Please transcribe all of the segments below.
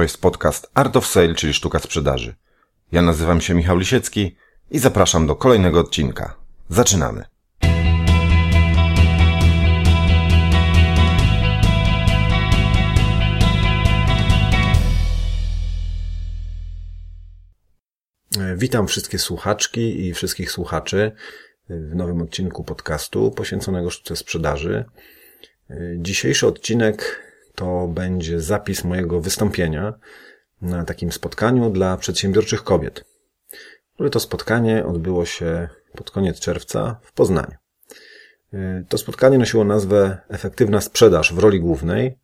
To jest podcast Art of Sale, czyli sztuka sprzedaży. Ja nazywam się Michał Lisiecki i zapraszam do kolejnego odcinka. Zaczynamy. Witam wszystkie słuchaczki i wszystkich słuchaczy w nowym odcinku podcastu poświęconego sztuce sprzedaży. Dzisiejszy odcinek to będzie zapis mojego wystąpienia na takim spotkaniu dla przedsiębiorczych kobiet, to spotkanie odbyło się pod koniec czerwca w Poznaniu. To spotkanie nosiło nazwę Efektywna sprzedaż w roli głównej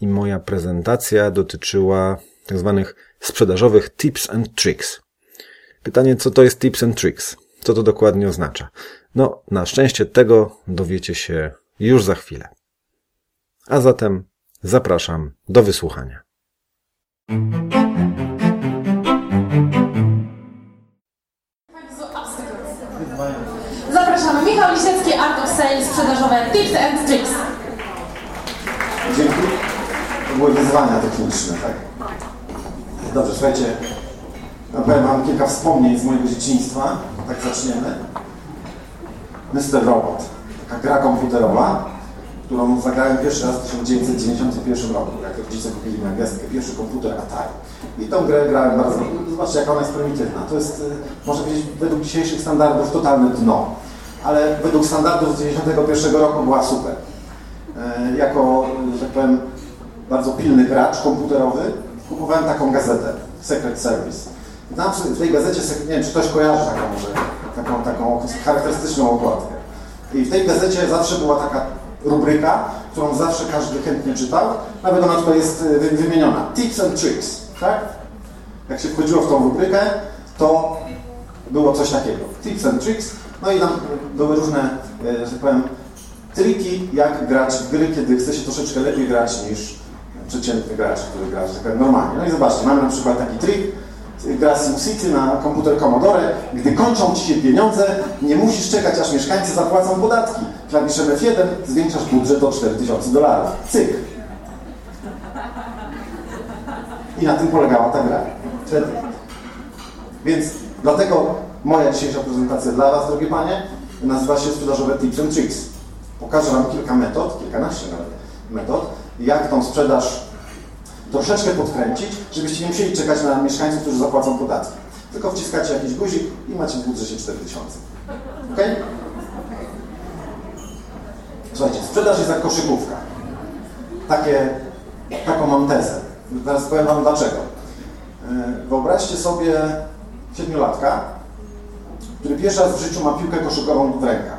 i moja prezentacja dotyczyła tak zwanych sprzedażowych tips and tricks. Pytanie, co to jest tips and tricks? Co to dokładnie oznacza? No, na szczęście tego dowiecie się już za chwilę. A zatem zapraszam do wysłuchania. Zapraszamy. Michał Lisiecki, Art of Sales, sprzedażowe Tips and Tricks. Dzięki. To były wyzwania techniczne, tak? Dobrze, słuchajcie. No, powiem Wam kilka wspomnień z mojego dzieciństwa. Tak zaczniemy. Mr. Robot. Taka gra komputerowa, którą zagrałem pierwszy raz w 1991 roku, jak rodzice kupili mi gwiazdkę, pierwszy komputer Atari. I tą grę grałem bardzo, zobaczcie jak ona jest prymitywna. To jest, y, można powiedzieć, według dzisiejszych standardów totalne dno. Ale według standardów z 1991 roku była super. E, jako, że tak powiem, bardzo pilny gracz komputerowy, kupowałem taką gazetę, Secret Service. Tam w tej gazecie, nie wiem czy ktoś kojarzy taką, może, taką, taką charakterystyczną okładkę. I w tej gazecie zawsze była taka rubryka, którą zawsze każdy chętnie czytał. Nawet ona tutaj jest y, wymieniona. Tips and tricks, tak? Jak się wchodziło w tą rubrykę, to było coś takiego. Tips and tricks. No i tam były różne, y, że tak powiem, triki, jak grać w gry, kiedy chce się troszeczkę lepiej grać niż przeciętny gracz, który gra, że tak normalnie. No i zobaczcie, mamy na przykład taki trik, gra SimCity na komputer Commodore, gdy kończą Ci się pieniądze, nie musisz czekać, aż mieszkańcy zapłacą podatki. Klawiszem F1 zwiększasz budżet o 4000 dolarów. Cyk. I na tym polegała ta gra. Wtedy. Więc dlatego moja dzisiejsza prezentacja dla Was, drogie Panie, nazywa się sprzedażowe Tips and Tricks. Pokażę Wam kilka metod, kilkanaście nawet metod, jak tą sprzedaż troszeczkę podkręcić, żebyście nie musieli czekać na mieszkańców, którzy zapłacą podatki. Tylko wciskacie jakiś guzik i macie w budżecie 4000. Ok? Słuchajcie, sprzedaż jest jak koszykówka. Takie, taką mam tezę. Teraz powiem Wam dlaczego. E, wyobraźcie sobie siedmiolatka, który pierwszy raz w życiu ma piłkę koszykową w rękach.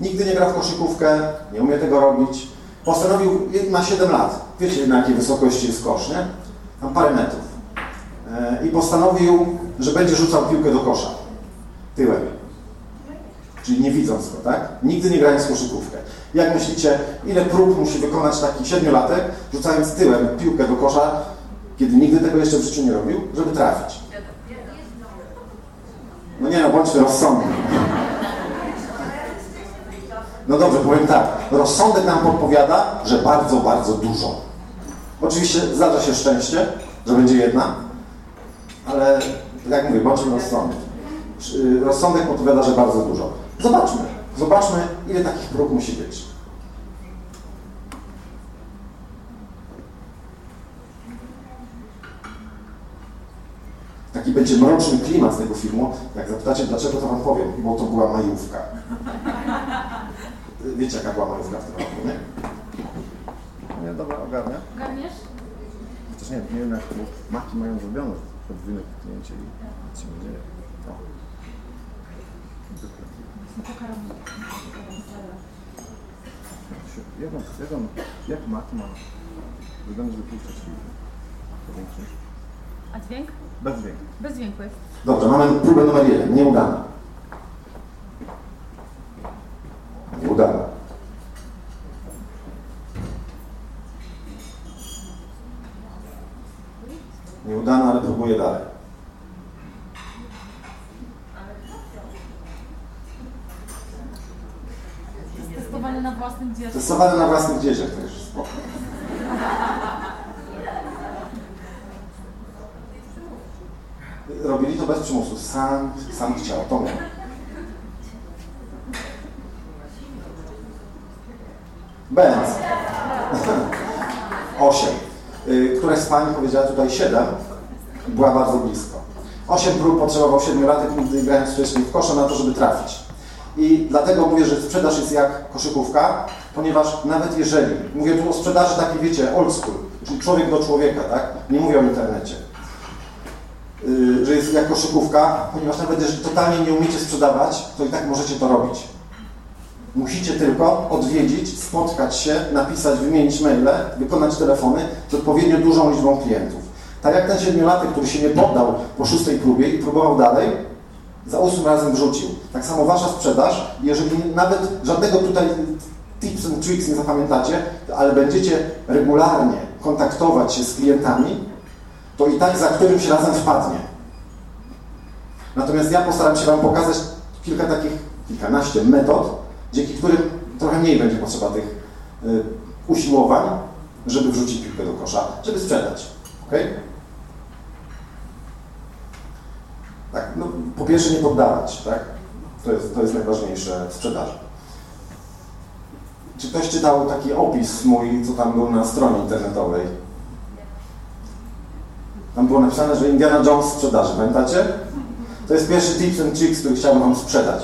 Nigdy nie gra w koszykówkę, nie umie tego robić. Postanowił, ma 7 lat, wiecie na jakiej wysokości jest kosz, nie? Tam parę metrów. E, I postanowił, że będzie rzucał piłkę do kosza. Tyłem. Czyli nie widząc go, tak? Nigdy nie grając w koszykówkę. Jak myślicie, ile prób musi wykonać taki siedmiolatek, rzucając tyłem piłkę do kosza, kiedy nigdy tego jeszcze w życiu nie robił, żeby trafić? No nie no, bądźmy rozsądni. No dobrze, powiem tak. Rozsądek nam podpowiada, że bardzo, bardzo dużo. Oczywiście zdarza się szczęście, że będzie jedna, ale jak mówię, bądźmy rozsądni. Rozsądek podpowiada, że bardzo dużo. Zobaczmy. Zobaczmy, ile takich prób musi być. Taki będzie mroczny klimat z tego filmu. Jak zapytacie, dlaczego, to wam powiem, bo to była majówka. Wiecie, jaka była majówka w tym roku, nie? Nie, dobra, ogarnia. Ogarniesz? Chociaż nie, nie wiem, jak to maki mają zrobione. Podwójne kliknięcie i nic się nie dzieje. O. Jak on, jak on, jak mat ma wyglądać wypuszczać film? Powiększyć? A dźwięk? Bez dźwięku. Bez dźwięku jest. Dobrze, mamy próbę numer jeden. Nieudana. Nieudana, ale próbuję dalej. Testowane na własnym dziecku. Testowane na własnych dzieciach, to już spoko. robili to bez przymusu. Sam, sam chciał. To mówię. Benz. Osiem. Y, Któraś powiedziała tutaj siedem. Była bardzo blisko. Osiem prób potrzebował siedmiolatek, nigdy grając wcześniej w kosze na to, żeby trafić. I dlatego mówię, że sprzedaż jest jak koszykówka, ponieważ nawet jeżeli, mówię tu o sprzedaży takiej, wiecie, old school, czyli człowiek do człowieka, tak? Nie mówię o internecie. Yy, że jest jak koszykówka, ponieważ nawet jeżeli totalnie nie umiecie sprzedawać, to i tak możecie to robić. Musicie tylko odwiedzić, spotkać się, napisać, wymienić maile, wykonać telefony z odpowiednio dużą liczbą klientów. Tak jak ten siedmiolatek, który się nie poddał po szóstej próbie i próbował dalej, za ósmym razem wrzucił. Tak samo wasza sprzedaż, jeżeli nawet żadnego tutaj tips and tricks nie zapamiętacie, ale będziecie regularnie kontaktować się z klientami, to i tak za którymś razem wpadnie. Natomiast ja postaram się Wam pokazać kilka takich, kilkanaście metod, dzięki którym trochę mniej będzie potrzeba tych y, usiłowań, żeby wrzucić piłkę do kosza, żeby sprzedać. ok? Tak, no, po pierwsze nie poddawać, tak? To jest, to jest najważniejsze w sprzedaży. Czy ktoś czytał taki opis mój, co tam był na stronie internetowej? Tam było napisane, że Indiana Jones sprzedaży, pamiętacie? To jest pierwszy tips and tricks, który chciałbym Wam sprzedać.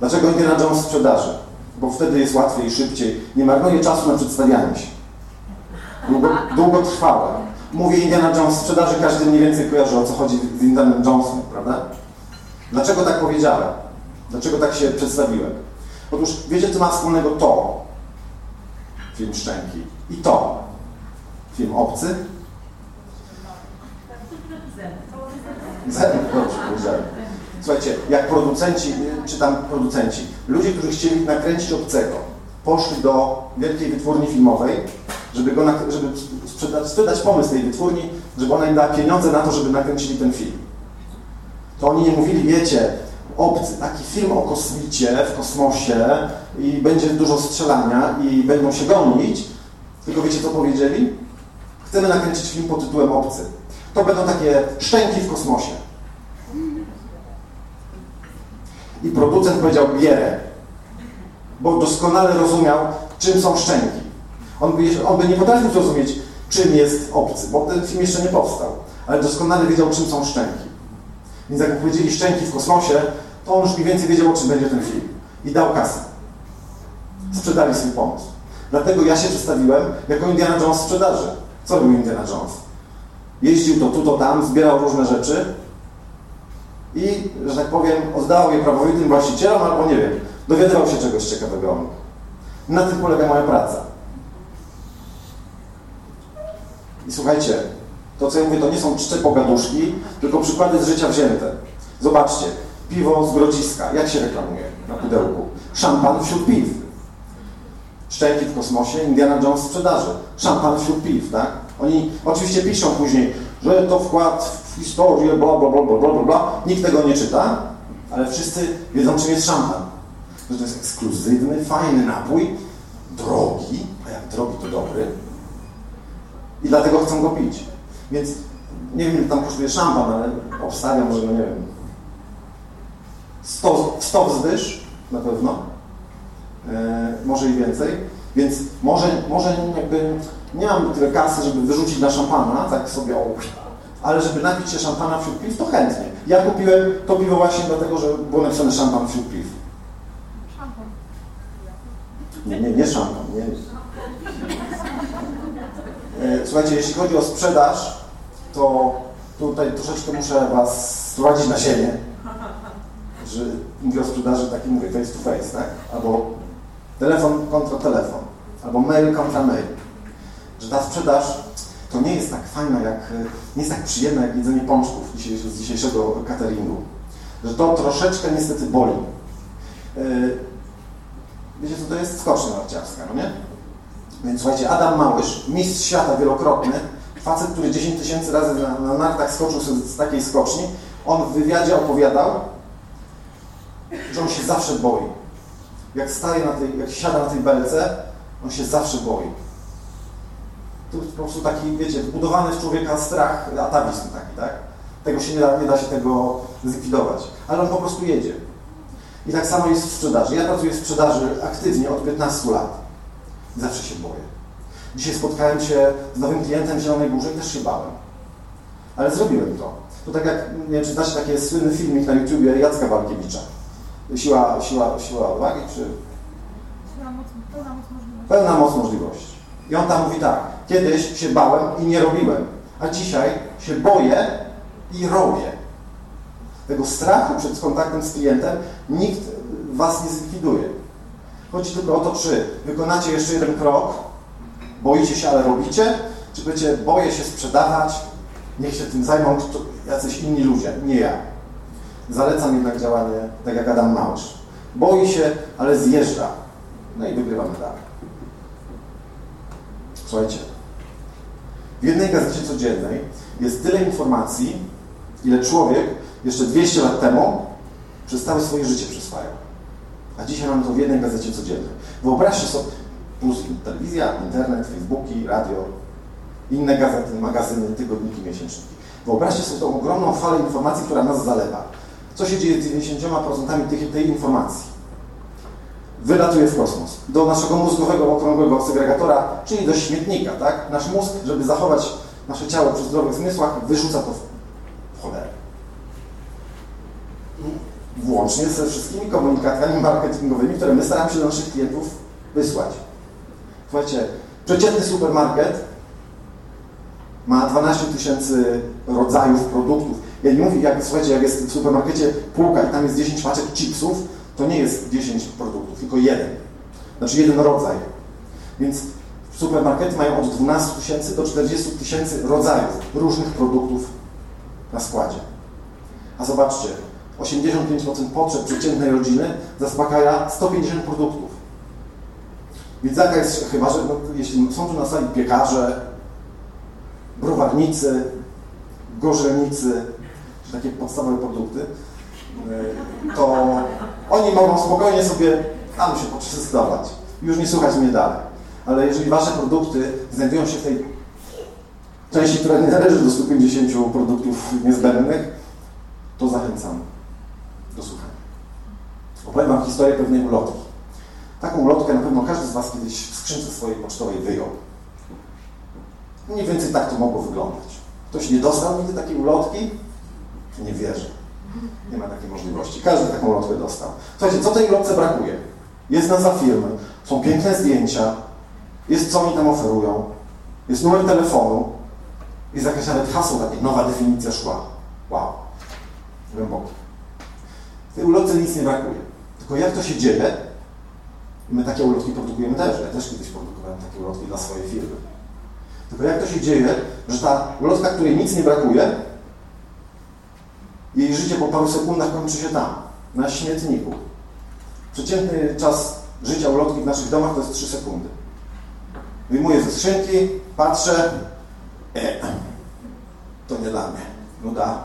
Dlaczego Indiana Jones sprzedaży? Bo wtedy jest łatwiej, szybciej. Nie marnuje czasu na przedstawianie się. Długo, długotrwałe. Mówię Indiana Jones sprzedaży, każdy mniej więcej kojarzy o co chodzi z Indianem Jonesem, prawda? Dlaczego tak powiedziałem? Dlaczego tak się przedstawiłem? Otóż wiecie, co ma wspólnego to, film Szczęki, i to, film Obcy? Zero, dobrze powiedziałem. Słuchajcie, jak producenci, czy tam producenci, ludzie, którzy chcieli nakręcić obcego, poszli do wielkiej wytwórni filmowej, żeby, go, żeby sprzedać, sprzedać pomysł tej wytwórni, żeby ona im dała pieniądze na to, żeby nakręcili ten film. To oni nie mówili, wiecie, obcy, taki film o kosmicie, w kosmosie i będzie dużo strzelania i będą się gonić, tylko wiecie co powiedzieli? Chcemy nakręcić film pod tytułem Obcy. To będą takie szczęki w kosmosie. I producent powiedział, bierę, bo doskonale rozumiał, czym są szczęki. On by, on by nie potrafił zrozumieć, czym jest obcy, bo ten film jeszcze nie powstał, ale doskonale wiedział, czym są szczęki. Więc jak powiedzieli szczęki w kosmosie, to on już mniej więcej wiedział, o czym będzie ten film. I dał kasę. Sprzedali swój pomysł. Dlatego ja się przedstawiłem jako Indiana Jones sprzedaży. Co robił Indiana Jones? Jeździł to tu, to tam, zbierał różne rzeczy i, że tak powiem, oddawał je prawowitym właścicielom, albo nie wiem, dowiadywał się czegoś ciekawego Na tym polega moja praca. I słuchajcie, to co ja mówię, to nie są czcze pogaduszki, tylko przykłady z życia wzięte. Zobaczcie, piwo z Grodziska, jak się reklamuje na pudełku? Szampan wśród piw. Szczęki w kosmosie, Indiana Jones w sprzedaży. Szampan wśród piw, tak? Oni oczywiście piszą później, że to wkład w historię, bla, bla, bla, bla, bla, bla. Nikt tego nie czyta, ale wszyscy wiedzą, czym jest szampan. Że to jest ekskluzywny, fajny napój, drogi, a jak drogi to dobry. I dlatego chcą go pić. Więc nie wiem, ile tam kosztuje szampan, ale obstawiam, że no nie wiem, 100, 100 wzwyż na pewno, e, może i więcej, więc może, może jakby nie mam tyle kasy, żeby wyrzucić na szampana, tak sobie o, ale żeby napić się szampana wśród piw, to chętnie. Ja kupiłem to piwo właśnie dlatego, że było napisane szampan wśród piw. Nie, nie, nie szampan, nie. E, słuchajcie, jeśli chodzi o sprzedaż, to tutaj troszeczkę muszę Was sprowadzić na ziemię że mówię o sprzedaży takiej, mówię, face to face, tak? Albo telefon kontra telefon, albo mail kontra mail. Że ta sprzedaż to nie jest tak fajna, jak, nie jest tak przyjemna jak jedzenie pączków z dzisiejszego cateringu. Że to troszeczkę niestety boli. E, wiecie co, to jest skocznia narciarska, no nie? Więc słuchajcie, Adam Małysz, mistrz świata wielokrotny, facet, który 10 tysięcy razy na, na nartach skoczył z takiej skoczni, on w wywiadzie opowiadał, że on się zawsze boi. Jak staje na tej, jak siada na tej belce, on się zawsze boi. Po prostu taki, wiecie, wbudowany w człowieka strach, atawizm taki, tak? Tego się nie da, nie da się tego zlikwidować. Ale on po prostu jedzie. I tak samo jest w sprzedaży. Ja pracuję w sprzedaży aktywnie od 15 lat. Zawsze się boję. Dzisiaj spotkałem się z nowym klientem w Zielonej Górze i też się bałem. Ale zrobiłem to. To tak jak, nie wiem, czy znacie taki słynny filmik na YouTubie Jacka Walkiewicza. Siła, siła, siła odwagi, czy... Pełna moc, pełna moc możliwości. Pełna moc możliwości. I on tam mówi tak, kiedyś się bałem i nie robiłem, a dzisiaj się boję i robię. Tego strachu przed kontaktem z klientem nikt was nie zlikwiduje. Chodzi tylko o to, czy wykonacie jeszcze jeden krok, boicie się, ale robicie, czy będziecie boję się sprzedawać, niech się tym zajmą jacyś inni ludzie, nie ja. Zalecam jednak działanie tak jak Adam Małysz. Boi się, ale zjeżdża. No i wygrywamy dalej. Słuchajcie, w jednej gazecie codziennej jest tyle informacji, ile człowiek jeszcze 200 lat temu przez całe swoje życie przyswajał. A dzisiaj mamy to w jednej gazecie codziennej. Wyobraźcie sobie, plus telewizja, internet, facebooki, radio, inne gazety, magazyny, tygodniki, miesięczniki. Wyobraźcie sobie tą ogromną falę informacji, która nas zalewa. Co się dzieje z 90% tej, tej informacji? Wylatuje w kosmos, do naszego mózgowego okrągłego segregatora, czyli do śmietnika, tak? Nasz mózg, żeby zachować nasze ciało przy zdrowych zmysłach, wyrzuca to w cholerę. Włącznie ze wszystkimi komunikatami marketingowymi, które my staramy się do naszych klientów wysłać. Słuchajcie, przeciętny supermarket ma 12 tysięcy rodzajów produktów. Ja nie mówię, jak, słuchajcie, jak jest w supermarkecie półka i tam jest 10 paczek chipsów, to nie jest 10 produktów, tylko jeden. Znaczy jeden rodzaj. Więc supermarkety mają od 12 tysięcy do 40 tysięcy rodzajów różnych produktów na składzie. A zobaczcie, 85% potrzeb przeciętnej rodziny zaspokaja 150 produktów. Więc jaka jest, chyba że no, jeśli są tu na sali piekarze, browarnicy, gorzelnicy, takie podstawowe produkty, to oni mogą spokojnie sobie tam się poczystować. Już nie słuchać mnie dalej. Ale jeżeli Wasze produkty znajdują się w tej części, która nie należy do 150 produktów niezbędnych, to zachęcam do słuchania. Opowiem Wam historię pewnej ulotki. Taką ulotkę na pewno każdy z Was kiedyś w skrzynce swojej pocztowej wyjął. Mniej więcej tak to mogło wyglądać. Ktoś nie dostał nigdy takiej ulotki? Nie wierzę. Nie ma takiej możliwości. Każdy taką lotkę dostał. Słuchajcie, co tej lotce brakuje? Jest nazwa firmy, są piękne zdjęcia, jest co oni tam oferują, jest numer telefonu, jest jakaś nawet hasło takie, nowa definicja szła. Wow. Głębokie. W tej ulotce nic nie brakuje. Tylko jak to się dzieje? My takie ulotki produkujemy też. Ja też kiedyś produkowałem takie ulotki dla swojej firmy. Tylko jak to się dzieje, że ta ulotka, której nic nie brakuje, jej życie po paru sekundach kończy się tam, na śmietniku. Przeciętny czas życia ulotki w naszych domach to jest 3 sekundy. Wyjmuję ze skrzynki, patrzę, e, to nie dla mnie, nuda,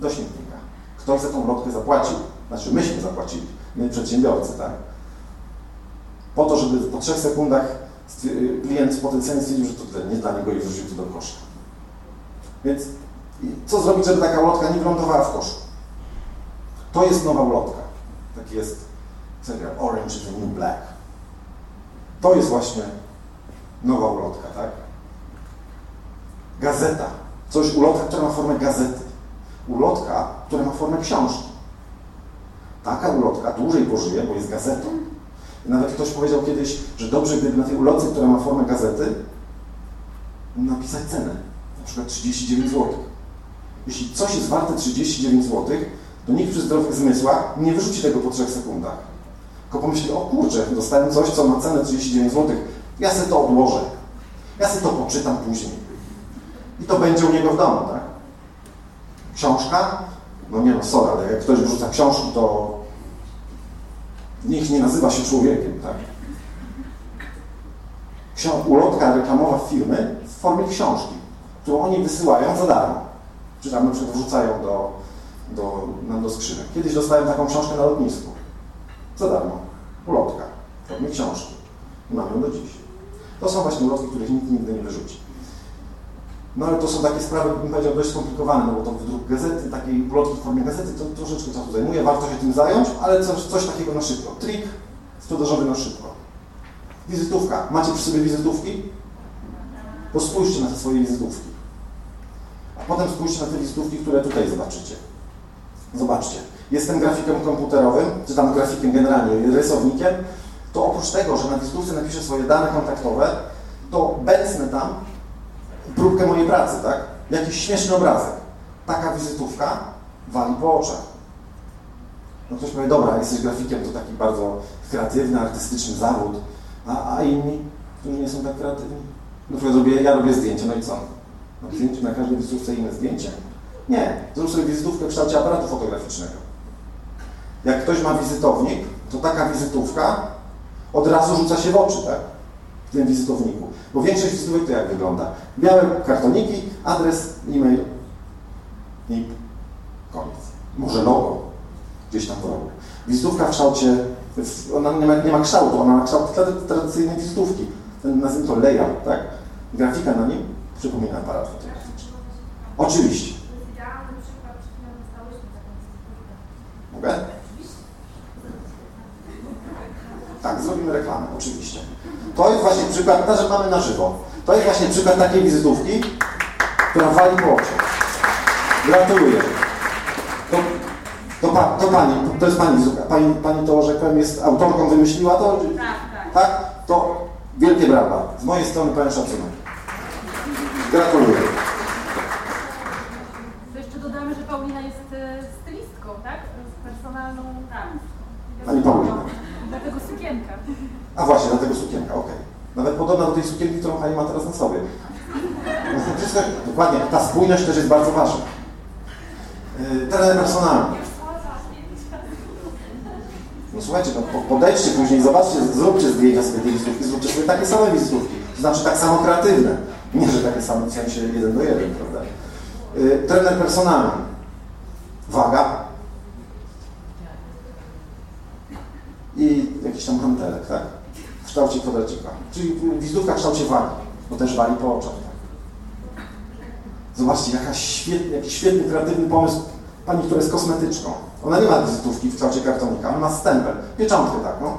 do śmietnika. Ktoś za tą ulotkę zapłacił, znaczy myśmy zapłacili, my przedsiębiorcy, tak? Po to, żeby po 3 sekundach klient potencjalnie stwierdził, że to nie dla niego i wrzucił to do kosza. Więc co zrobić, żeby taka ulotka nie wylądowała w koszu? To jest nowa ulotka. Taki jest serial Orange is the New Black. To jest właśnie nowa ulotka, tak? Gazeta. Coś, ulotka, która ma formę gazety. Ulotka, która ma formę książki. Taka ulotka dłużej pożyje, bo jest gazetą. Nawet ktoś powiedział kiedyś, że dobrze gdyby na tej ulotce, która ma formę gazety, napisać cenę. Na przykład 39 zł. Jeśli coś jest warte 39 zł, to nikt przy zdrowych zmysłach nie wyrzuci tego po 3 sekundach. Tylko pomyśli, o kurczę, dostałem coś, co ma cenę 39 zł, ja sobie to odłożę. Ja sobie to poczytam później. I to będzie u niego w domu, tak? Książka? No nie no, sorry, ale jak ktoś wrzuca książki, to niech nie nazywa się człowiekiem, tak? Ulotka reklamowa firmy w formie książki, którą oni wysyłają za darmo czy tam na przykład wrzucają do, do, nam do skrzynek. Kiedyś dostałem taką książkę na lotnisku. Za darmo. Ulotka. Formie książki. I mam ją do dziś. To są właśnie ulotki, których nikt nigdy nie wyrzuci. No ale to są takie sprawy, bym powiedział, dość skomplikowane, no bo to wydruk gazety, takiej ulotki w formie gazety, to troszeczkę czasu zajmuje, warto się tym zająć, ale coś, coś takiego na szybko. Trik sprzedażowy na szybko. Wizytówka. Macie przy sobie wizytówki? To spójrzcie na te swoje wizytówki. A potem spójrzcie na te wizytówki, które tutaj zobaczycie. Zobaczcie. Jestem grafikiem komputerowym, czy tam grafikiem generalnie, rysownikiem, to oprócz tego, że na wizytówce napiszę swoje dane kontaktowe, to bęcnę tam próbkę mojej pracy, tak? Jakiś śmieszny obrazek. Taka wizytówka wali po oczach. No ktoś powie, dobra, jesteś grafikiem, to taki bardzo kreatywny, artystyczny zawód, a, a inni, którzy nie są tak kreatywni? Na przykład zrobię, ja robię zdjęcie, no i co? Na zdjęciu na każdej wizytówce inne zdjęcie? Nie, zrób sobie wizytówkę w kształcie aparatu fotograficznego. Jak ktoś ma wizytownik, to taka wizytówka od razu rzuca się w oczy, tak? W tym wizytowniku. Bo większość wizytówek to jak wygląda? Białe kartoniki, adres, e-mail i koniec. Może logo gdzieś tam w rogu. Wizytówka w kształcie, ona nie ma, nie ma kształtu, ona ma kształt tradycyjnej wizytówki. Ten, nazwijmy to layout, tak? Grafika na nim przypomina aparat fotograficzny. Oczywiście. Mogę? Tak, zrobimy reklamę, oczywiście. To jest właśnie przykład, że mamy na żywo. To jest właśnie przykład takiej wizytówki, która wali po oczach. Gratuluję. To, to, pa, to pani, to jest pani. Pani, pani to, że powiem, jest autorką, wymyśliła to? Tak, tak. Tak? To wielkie brawa. Z mojej strony pełen szacunek. Gratuluję. To jeszcze dodamy, że Paulina jest e, stylistką, tak? Z personalną... Tak. Pani Paulina. Dlatego sukienka. A właśnie, dlatego sukienka, okej. Nawet podobna do tej sukienki, którą pani ma teraz na sobie. Wszystko, dokładnie, ta spójność też jest bardzo ważna. Yy, trener personalny. No słuchajcie, no, po- podejdźcie później, zobaczcie, zróbcie zdjęcia sobie tej wizytówki, zróbcie sobie takie same wizytówki. To znaczy tak samo kreatywne. Nie, że takie w sensie jeden do jeden, prawda? Yy, trener personalny. Waga. I jakiś tam hantelek, tak? W kształcie kwadracika. Czyli wizytówka w kształcie wagi, bo też wali po oczach. Tak? Zobaczcie, jaka świetny, jaki świetny, kreatywny pomysł pani, która jest kosmetyczką. Ona nie ma wizytówki w kształcie kartonika, ona ma stempel, pieczątkę taką,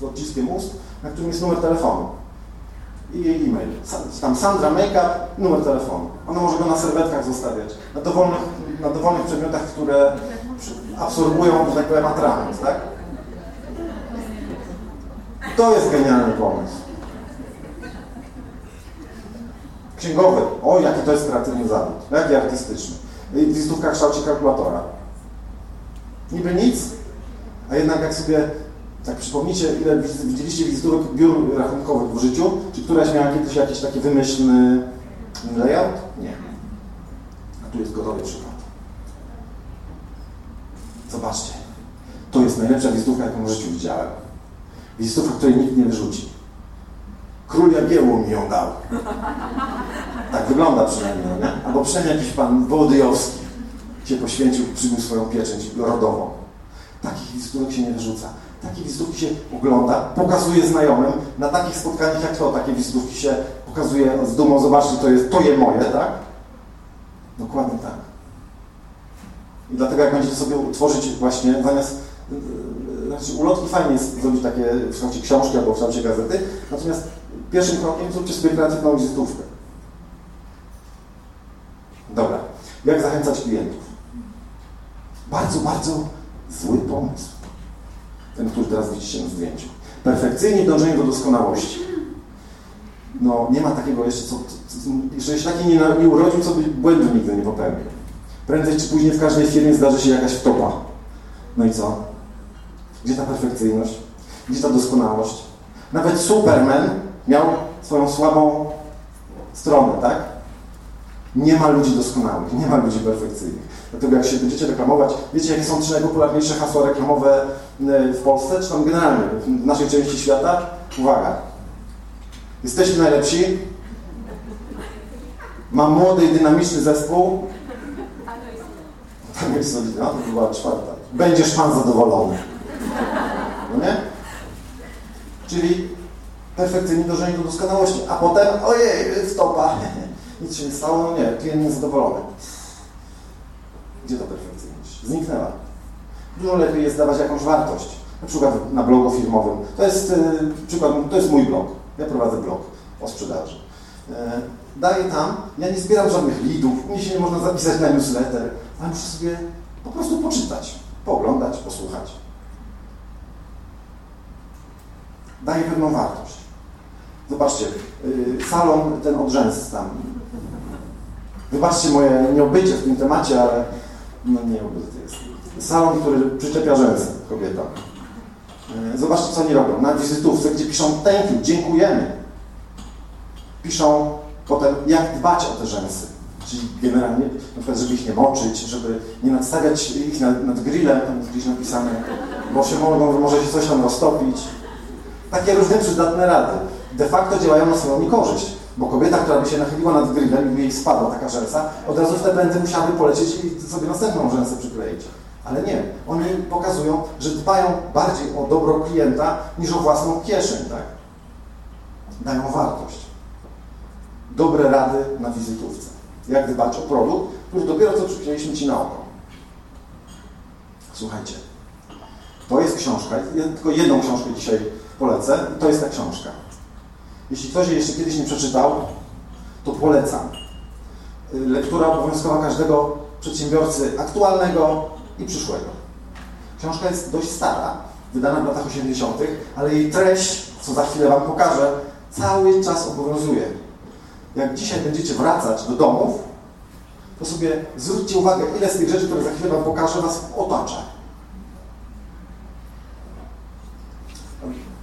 z odciskiem ust, na którym jest numer telefonu i jej e-mail. Tam Sandra Makeup, numer telefonu. Ona może go na serwetkach zostawiać, na dowolnych, na dowolnych przedmiotach, które absorbują, że tak powiem, atrament, tak? To jest genialny pomysł. Księgowy. O, jaki to jest kreatywny zawód. Jaki artystyczny. I Wizytówka w kształcie kalkulatora. Niby nic, a jednak jak sobie tak przypomnicie, ile widzieliście wizytówek biur rachunkowych w życiu, czy któraś miała kiedyś jakiś taki wymyślny layout? Nie. A tu jest gotowy przykład. Zobaczcie. To jest najlepsza wizytówka, jaką w życiu widziałem. Wizytówka, której nikt nie wyrzuci. Król Jagiełło mi ją dał. Tak wygląda przynajmniej, no nie? Albo przynajmniej jakiś pan Wołodyjowski się poświęcił, przybył swoją pieczęć rodową. Takich wizytówek się nie wyrzuca. Takie wizytówki się ogląda, pokazuje znajomym. Na takich spotkaniach jak to, takie wizytówki się pokazuje z dumą, zobaczcie, to jest, to je moje, tak? Dokładnie tak. I dlatego jak będziecie sobie tworzyć właśnie, zamiast yy, znaczy ulotki fajnie jest zrobić takie w kształcie książki albo w kształcie gazety, natomiast pierwszym krokiem zróbcie sobie kreatywną wizytówkę. Dobra. Jak zachęcać klientów? Bardzo, bardzo zły pomysł. Ten, który teraz widzicie na zdjęciu. Perfekcyjnie dążenie do doskonałości. No, nie ma takiego jeszcze, co, jeszcze się taki nie, nie urodził, co by błędu nigdy nie popełnił. Prędzej czy później w każdej firmie zdarzy się jakaś wtopa. No i co? Gdzie ta perfekcyjność? Gdzie ta doskonałość? Nawet Superman miał swoją słabą stronę, tak? Nie ma ludzi doskonałych, nie ma ludzi perfekcyjnych. Dlatego jak się będziecie reklamować, wiecie jakie są trzy najpopularniejsze hasła reklamowe w Polsce, czy tam generalnie w naszej części świata? Uwaga. Jesteśmy najlepsi. Mam młody i dynamiczny zespół. Tam jest no, to była czwarta. Będziesz pan zadowolony. No nie? Czyli perfekcyjnie dążenie do doskonałości, a potem ojej, stopa. nic się nie stało, no nie, klient niezadowolony. Gdzie to perfekcyjność? Zniknęła. Dużo lepiej jest dawać jakąś wartość. Na przykład na blogu firmowym. To jest yy, przykład, to jest mój blog. Ja prowadzę blog o sprzedaży. Yy, daję tam, ja nie zbieram żadnych lidów, mnie się nie można zapisać na newsletter, ale muszę sobie po prostu poczytać, pooglądać, posłuchać. Daję pewną wartość. Zobaczcie, yy, salon ten od rzęs tam. Wybaczcie moje nieobycie w tym temacie, ale no nieobyty jest. Salon, który przyczepia rzęsy kobieta. Yy, zobaczcie, co oni robią. Na wizytówce, gdzie piszą thank you, dziękujemy. Piszą potem, jak dbać o te rzęsy. Czyli generalnie, na przykład, żeby ich nie moczyć, żeby nie nadstawiać ich nad, nad grillem, tam jest gdzieś napisane, bo się mogą, może się coś tam roztopić. Takie różne przydatne rady. De facto działają na swoją korzyść, bo kobieta, która by się nachyliła nad grillem i by jej spadła taka rzęsa, od razu w te pędy musiałaby polecieć i sobie następną rzęsę przykleić. Ale nie. Oni pokazują, że dbają bardziej o dobro klienta niż o własną kieszeń, tak? Dają wartość. Dobre rady na wizytówce. Jak dbać o produkt, który dopiero co przykleiliśmy Ci na oko. Słuchajcie. To jest książka. Ja tylko jedną książkę dzisiaj polecę to jest ta książka. Jeśli ktoś jej jeszcze kiedyś nie przeczytał, to polecam. Lektura obowiązkowa każdego przedsiębiorcy aktualnego i przyszłego. Książka jest dość stara, wydana w latach 80., ale jej treść, co za chwilę Wam pokażę, cały czas obowiązuje. Jak dzisiaj będziecie wracać do domów, to sobie zwróćcie uwagę, ile z tych rzeczy, które za chwilę Wam pokażę, Was otacza.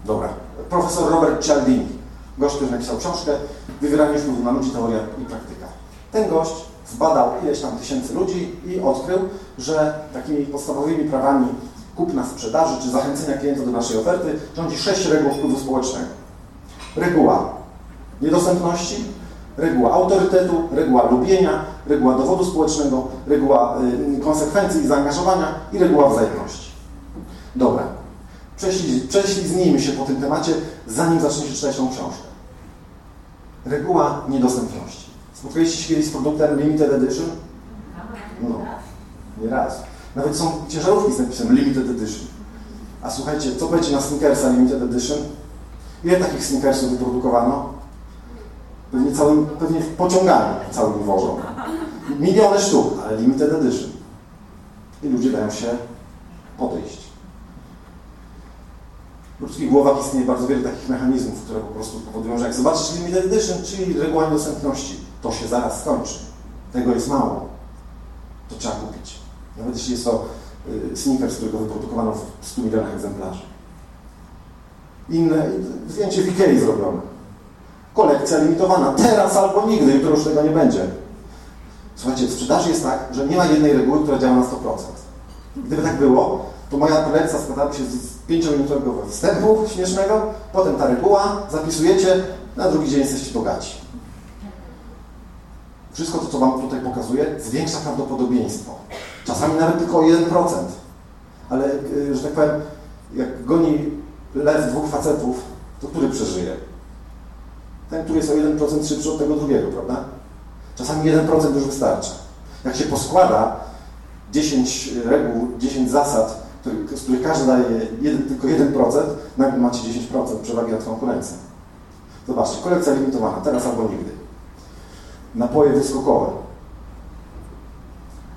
Dobra. Profesor Robert Cialdini, gość, który napisał książkę Wywieranie wpływu na ludzi, teoria i praktyka. Ten gość zbadał ileś tam tysięcy ludzi i odkrył, że takimi podstawowymi prawami kupna sprzedaży czy zachęcenia klienta do naszej oferty rządzi sześć reguł wpływu społecznego. Reguła niedostępności, reguła autorytetu, reguła lubienia, reguła dowodu społecznego, reguła y, konsekwencji i zaangażowania i reguła wzajemności. Dobra. Prześlij, prześliznijmy się po tym temacie, zanim zaczniecie czytać tą książkę. Reguła niedostępności. Spotkaliście się kiedyś z produktem Limited Edition? No, nie raz. Nawet są ciężarówki z napisem Limited Edition. A słuchajcie, co będzie na Snickersa Limited Edition? Ile takich Snickersów wyprodukowano? Pewnie, całym, pewnie w pociągami całym wożą. Miliony sztuk, ale Limited Edition. I ludzie dają się podejść. W ludzkich głowach istnieje bardzo wiele takich mechanizmów, które po prostu powodują, że jak zobaczysz limited edition, czyli reguła niedostępności, to się zaraz skończy. Tego jest mało. To trzeba kupić. Nawet jeśli jest to y, sneaker, z którego wyprodukowano w 100 milionach egzemplarzy. Inne, zdjęcie w Ikei zrobione. Kolekcja limitowana. Teraz albo nigdy, jutro już tego nie będzie. Słuchajcie, w sprzedaży jest tak, że nie ma jednej reguły, która działa na 100%. Gdyby tak było, to moja prelekcja składałaby się z 5-minutowego wstępu śmiesznego, potem ta reguła, zapisujecie, na drugi dzień jesteście bogaci. Wszystko to, co Wam tutaj pokazuję, zwiększa prawdopodobieństwo. Czasami nawet tylko o 1%. Ale, y, że tak powiem, jak goni lew dwóch facetów, to który przeżyje? Ten, który jest o 1% szybszy od tego drugiego, prawda? Czasami 1% już wystarcza. Jak się poskłada 10 reguł, 10 zasad, z których każdy daje jeden, tylko 1%, nagle macie 10% przewagi nad konkurencją. Zobaczcie, kolekcja limitowana, teraz albo nigdy. Napoje wyskokowe.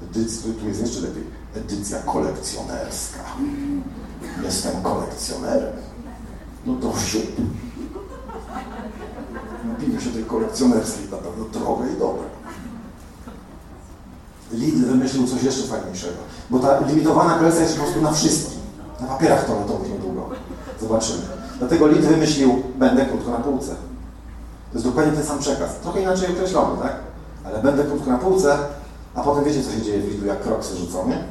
Edycja, tu jest jeszcze lepiej. Edycja kolekcjonerska. Jestem kolekcjonerem. No to siup. Napijmy się tej kolekcjonerskiej, na pewno drogie i dobre. Lidl wymyślił coś jeszcze fajniejszego, bo ta limitowana kolekcja jest po prostu na wszystkim. Na papierach toaletowych niedługo. Zobaczymy. Dlatego Lidl wymyślił, będę krótko na półce. To jest dokładnie ten sam przekaz. Trochę inaczej określony, tak? Ale będę krótko na półce, a potem wiecie, co się dzieje w Lidlu, jak kroksy rzucą, nie?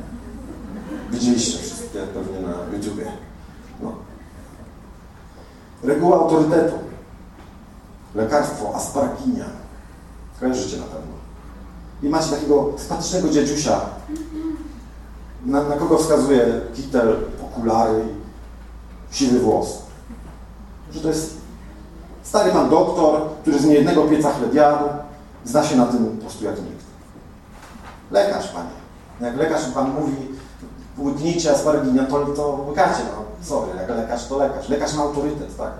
Widzieliście wszystkie pewnie na YouTubie. No. Reguła autorytetu. Lekarstwo asparginia. Kojarzycie na pewno. I macie takiego sympatycznego dziadziusia, na, na kogo wskazuje kitel, okulary i siwy włos. Że to jest stary pan doktor, który z niejednego pieca chleb jadł, Zna się na tym po prostu jak nikt. Lekarz, panie. Jak lekarz pan mówi, łyknijcie asparginię, to, to łykacie, no sorry, jak lekarz to lekarz. Lekarz ma autorytet, tak?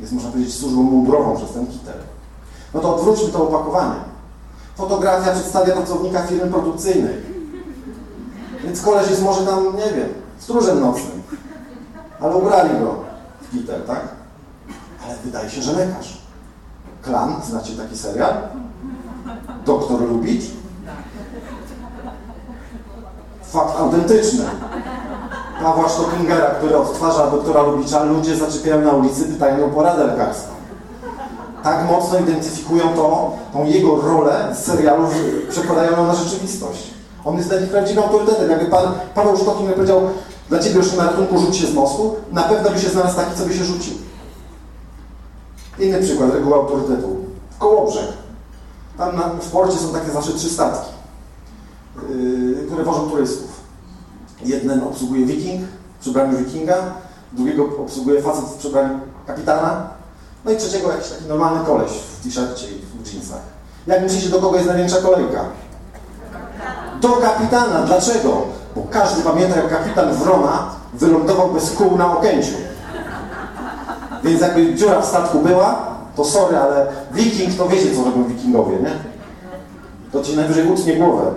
Jest, można powiedzieć, służbą mundurową przez ten kitel. No to odwróćmy to opakowanie. Fotografia przedstawia pracownika firmy produkcyjnej. Więc koleś jest może tam, nie wiem, stróżem nocnym. Ale ubrali go w kitel, tak? Ale wydaje się, że lekarz. Klan, znacie taki serial? Doktor Lubicz? Fakt autentyczny. Pawła Stockingera, który odtwarza doktora Lubicza, ludzie zaczepiają na ulicy, pytają o poradę lekarską. Tak mocno identyfikują to, tą jego rolę z serialu, że przekładają ją na rzeczywistość. On jest dla nich prawdziwym autorytetem. Jakby pan Paweł Stockinger powiedział, dla ciebie już na ratunku rzuć się z mostu, na pewno by się znalazł taki, co by się rzucił. Inny przykład reguły autorytetu. Kołobrzeg. Tam na, w porcie są takie zawsze trzy statki, yy, które wożą turystów. Jeden obsługuje wiking w przebraniu wikinga, drugiego obsługuje facet w przebraniu kapitana, no i trzeciego jakiś taki normalny koleś w t-shircie i w jeansach. Jak myślicie, do kogo jest największa kolejka? Do kapitana. Dlaczego? Bo każdy pamięta, jak kapitan Wrona wylądował bez kół na Okęciu. Więc jakby dziura w statku była, to sorry, ale wiking to wiecie, co robią wikingowie, nie? To ci najwyżej utnie głowę.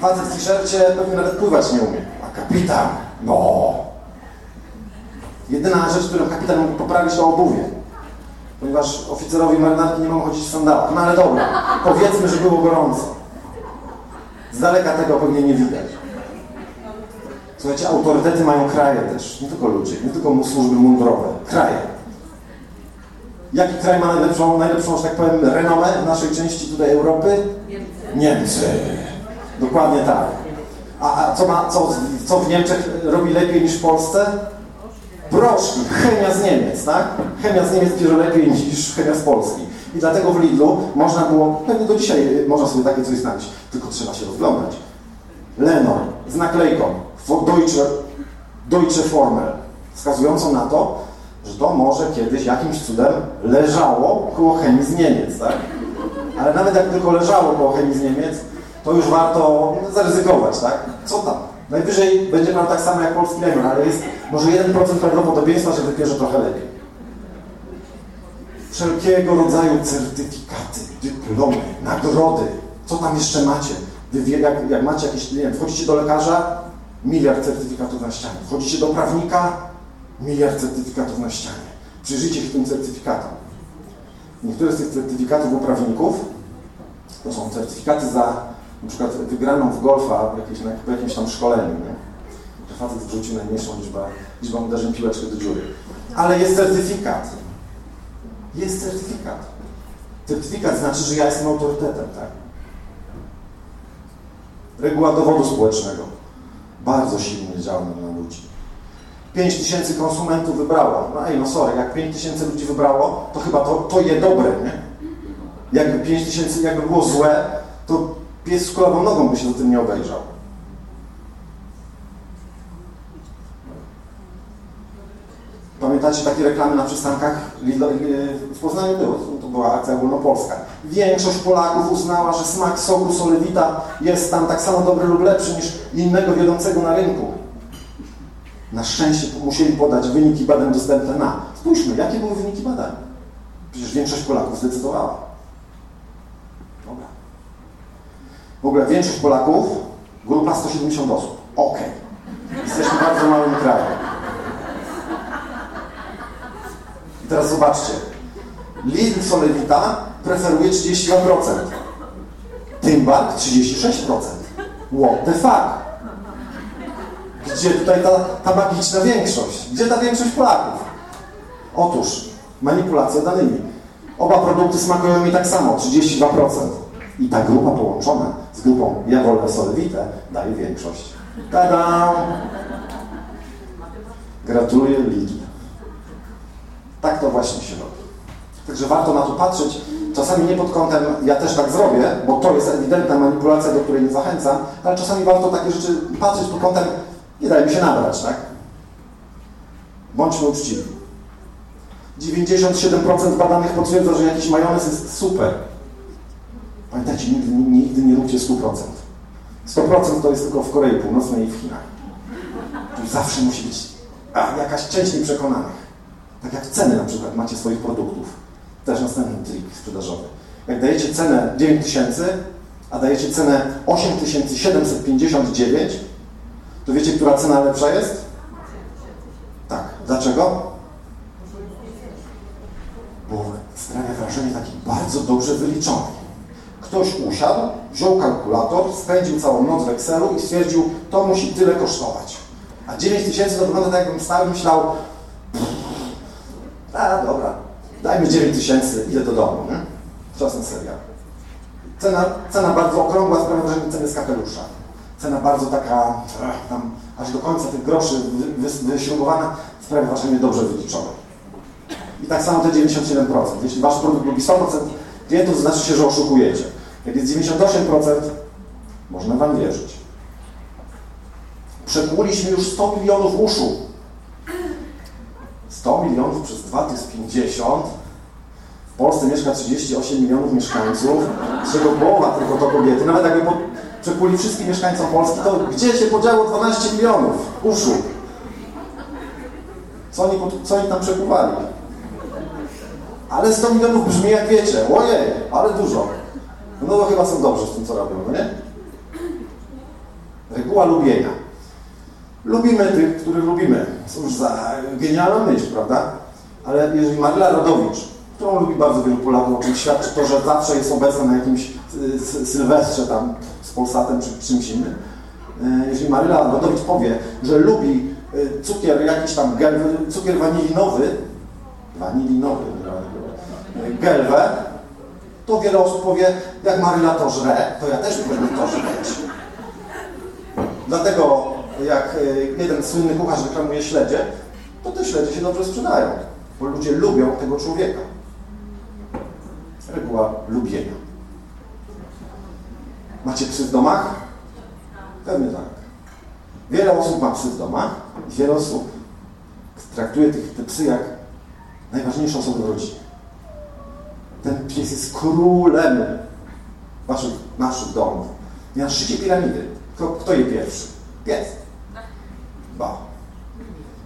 Facet w t-shircie pewnie nawet pływać nie umie. A kapitan, no. Jedyna rzecz, którą kapitan mógł poprawić, to obuwie. Ponieważ oficerowie marynarki nie mogą chodzić w sandałach. No ale dobra, powiedzmy, że było gorąco. Z daleka tego pewnie nie widać. Słuchajcie, autorytety mają kraje też. Nie tylko ludzie, nie tylko służby mundurowe. Kraje. Jaki kraj ma najlepszą, najlepszą, że tak powiem, renomę w naszej części tutaj Europy? Niemcy. Niemcy. Dokładnie tak. A, a co, ma, co, co w Niemczech robi lepiej niż w Polsce? Proszki, chemia z Niemiec, tak? Chemia z Niemiec bierze lepiej niż chemia z Polski. I dlatego w Lidlu można było, pewnie do dzisiaj można sobie takie coś znaleźć, tylko trzeba się rozglądać. Lenor z naklejką Deutsche, Deutsche Formel, wskazującą na to, że to może kiedyś jakimś cudem leżało koło chemii z Niemiec, tak? Ale nawet jak tylko leżało koło chemii z Niemiec, to już warto zaryzykować, tak? Co tam? Najwyżej będzie miał tak samo jak polski lemon, ale jest może 1% prawdopodobieństwa, że wypierze trochę lepiej. Wszelkiego rodzaju certyfikaty, dyplomy, nagrody, co tam jeszcze macie? Wy, jak, jak macie jakieś, nie wiem, wchodzicie do lekarza, miliard certyfikatów na ścianie. Wchodzicie do prawnika, miliard certyfikatów na ścianie. Przyjrzyjcie się tym certyfikatom. Niektóre z tych certyfikatów u prawników to są certyfikaty za na przykład wygraną w golfa w jakimś, w jakimś tam szkoleniu, nie? że facet wrzucił najmniejszą liczbę, liczbę uderzeń piłeczkę do dziury. Ale jest certyfikat. Jest certyfikat. Certyfikat znaczy, że ja jestem autorytetem, tak? Reguła dowodu społecznego. Bardzo silnie działa na ludzi. 5 tysięcy konsumentów wybrało. No ej, no sorry, jak 5 tysięcy ludzi wybrało, to chyba to, to je dobre, nie? Jakby 5 tysięcy, jakby było złe, to pies z kulawą nogą by się za tym nie obejrzał. Pamiętacie takie reklamy na przystankach? W Poznaniu było, to była akcja ogólnopolska. Większość Polaków uznała, że smak soku solewita jest tam tak samo dobry lub lepszy niż innego wiodącego na rynku. Na szczęście musieli podać wyniki badań dostępne na. Spójrzmy, jakie były wyniki badań? Przecież większość Polaków zdecydowała. Dobra. Ogóle większość Polaków, grupa 170 osób. Ok. Jesteśmy bardzo małym krajem. I teraz zobaczcie. Lidl Solewita preferuje 32%. Tymbark 36%. What the fuck? Gdzie tutaj ta, ta magiczna większość? Gdzie ta większość Polaków? Otóż manipulacja danymi. Oba produkty smakują mi tak samo, 32%. I ta grupa połączona z grupą Ja wolę solewitę daje większość. Tada! Gratuluję Lidl. Tak to właśnie się robi. Także warto na to patrzeć, czasami nie pod kątem, ja też tak zrobię, bo to jest ewidentna manipulacja, do której nie zachęcam, ale czasami warto takie rzeczy patrzeć pod kątem, nie daj mi się nabrać, tak? Bądźmy uczciwi. 97% badanych potwierdza, że jakiś majonez jest super. Pamiętajcie, nigdy, nigdy nie róbcie 100%. 100% to jest tylko w Korei Północnej i w Chinach. Tu zawsze musi być jakaś część nieprzekonanych. Tak jak ceny na przykład macie swoich produktów. Też następny trik sprzedażowy. Jak dajecie cenę 9000, a dajecie cenę 8759, to wiecie, która cena lepsza jest? Tak. Dlaczego? Bo sprawia wrażenie taki bardzo dobrze wyliczony. Ktoś usiadł, wziął kalkulator, spędził całą noc w Excelu i stwierdził, to musi tyle kosztować. A 9 tysięcy to wygląda tak, jakbym stał i myślał, a dobra, dajmy 9 tysięcy, idę do domu, nie? Czas na serial. Cena, cena bardzo okrągła sprawia wrażenie ceny z kapelusza. Cena bardzo taka, tam aż do końca tych groszy wy, wyśrubowana sprawia wrażenie dobrze wyliczone. I tak samo te 97%. Jeśli wasz produkt lubi 100% klientów, to znaczy się, że oszukujecie. Jak jest 98%, można wam wierzyć. Przekłuliśmy już 100 milionów uszu. 100 milionów przez 2 to jest 50. W Polsce mieszka 38 milionów mieszkańców, z czego połowa tylko to kobiety. Nawet jakby po, przekuli wszystkim mieszkańcom Polski, to gdzie się podziało 12 milionów uszu? Co oni, co oni tam przekuwali? Ale 100 milionów brzmi jak wiecie, ojej, ale dużo. No to chyba są dobrze w tym, co robią, no nie? Reguła lubienia. Lubimy tych, których lubimy. Cóż za genialna myśl, prawda? Ale jeżeli Maryla Radowicz, którą lubi bardzo wielu Polaków, o czym świadczy to, że zawsze jest obecna na jakimś sylwestrze tam z Polsatem czy czymś innym, jeżeli Maryla Radowicz powie, że lubi cukier jakiś tam, cukier wanilinowy, wanilinowy, gelwę, to wiele osób powie, jak Maryla to żre, to ja też będę to żreć. Dlatego jak jeden słynny kucharz reklamuje śledzie, to te śledzie się dobrze sprzedają, bo ludzie lubią tego człowieka. Reguła lubienia. Macie psy w domach? Pewnie tak. Wiele osób ma psy w domach i wiele osób traktuje tych, te psy jak najważniejsze osoby w rodzinie. Ten pies jest królem waszych, naszych domów. I na szczycie piramidy. Kto, kto je pierwszy? Pies. Ba.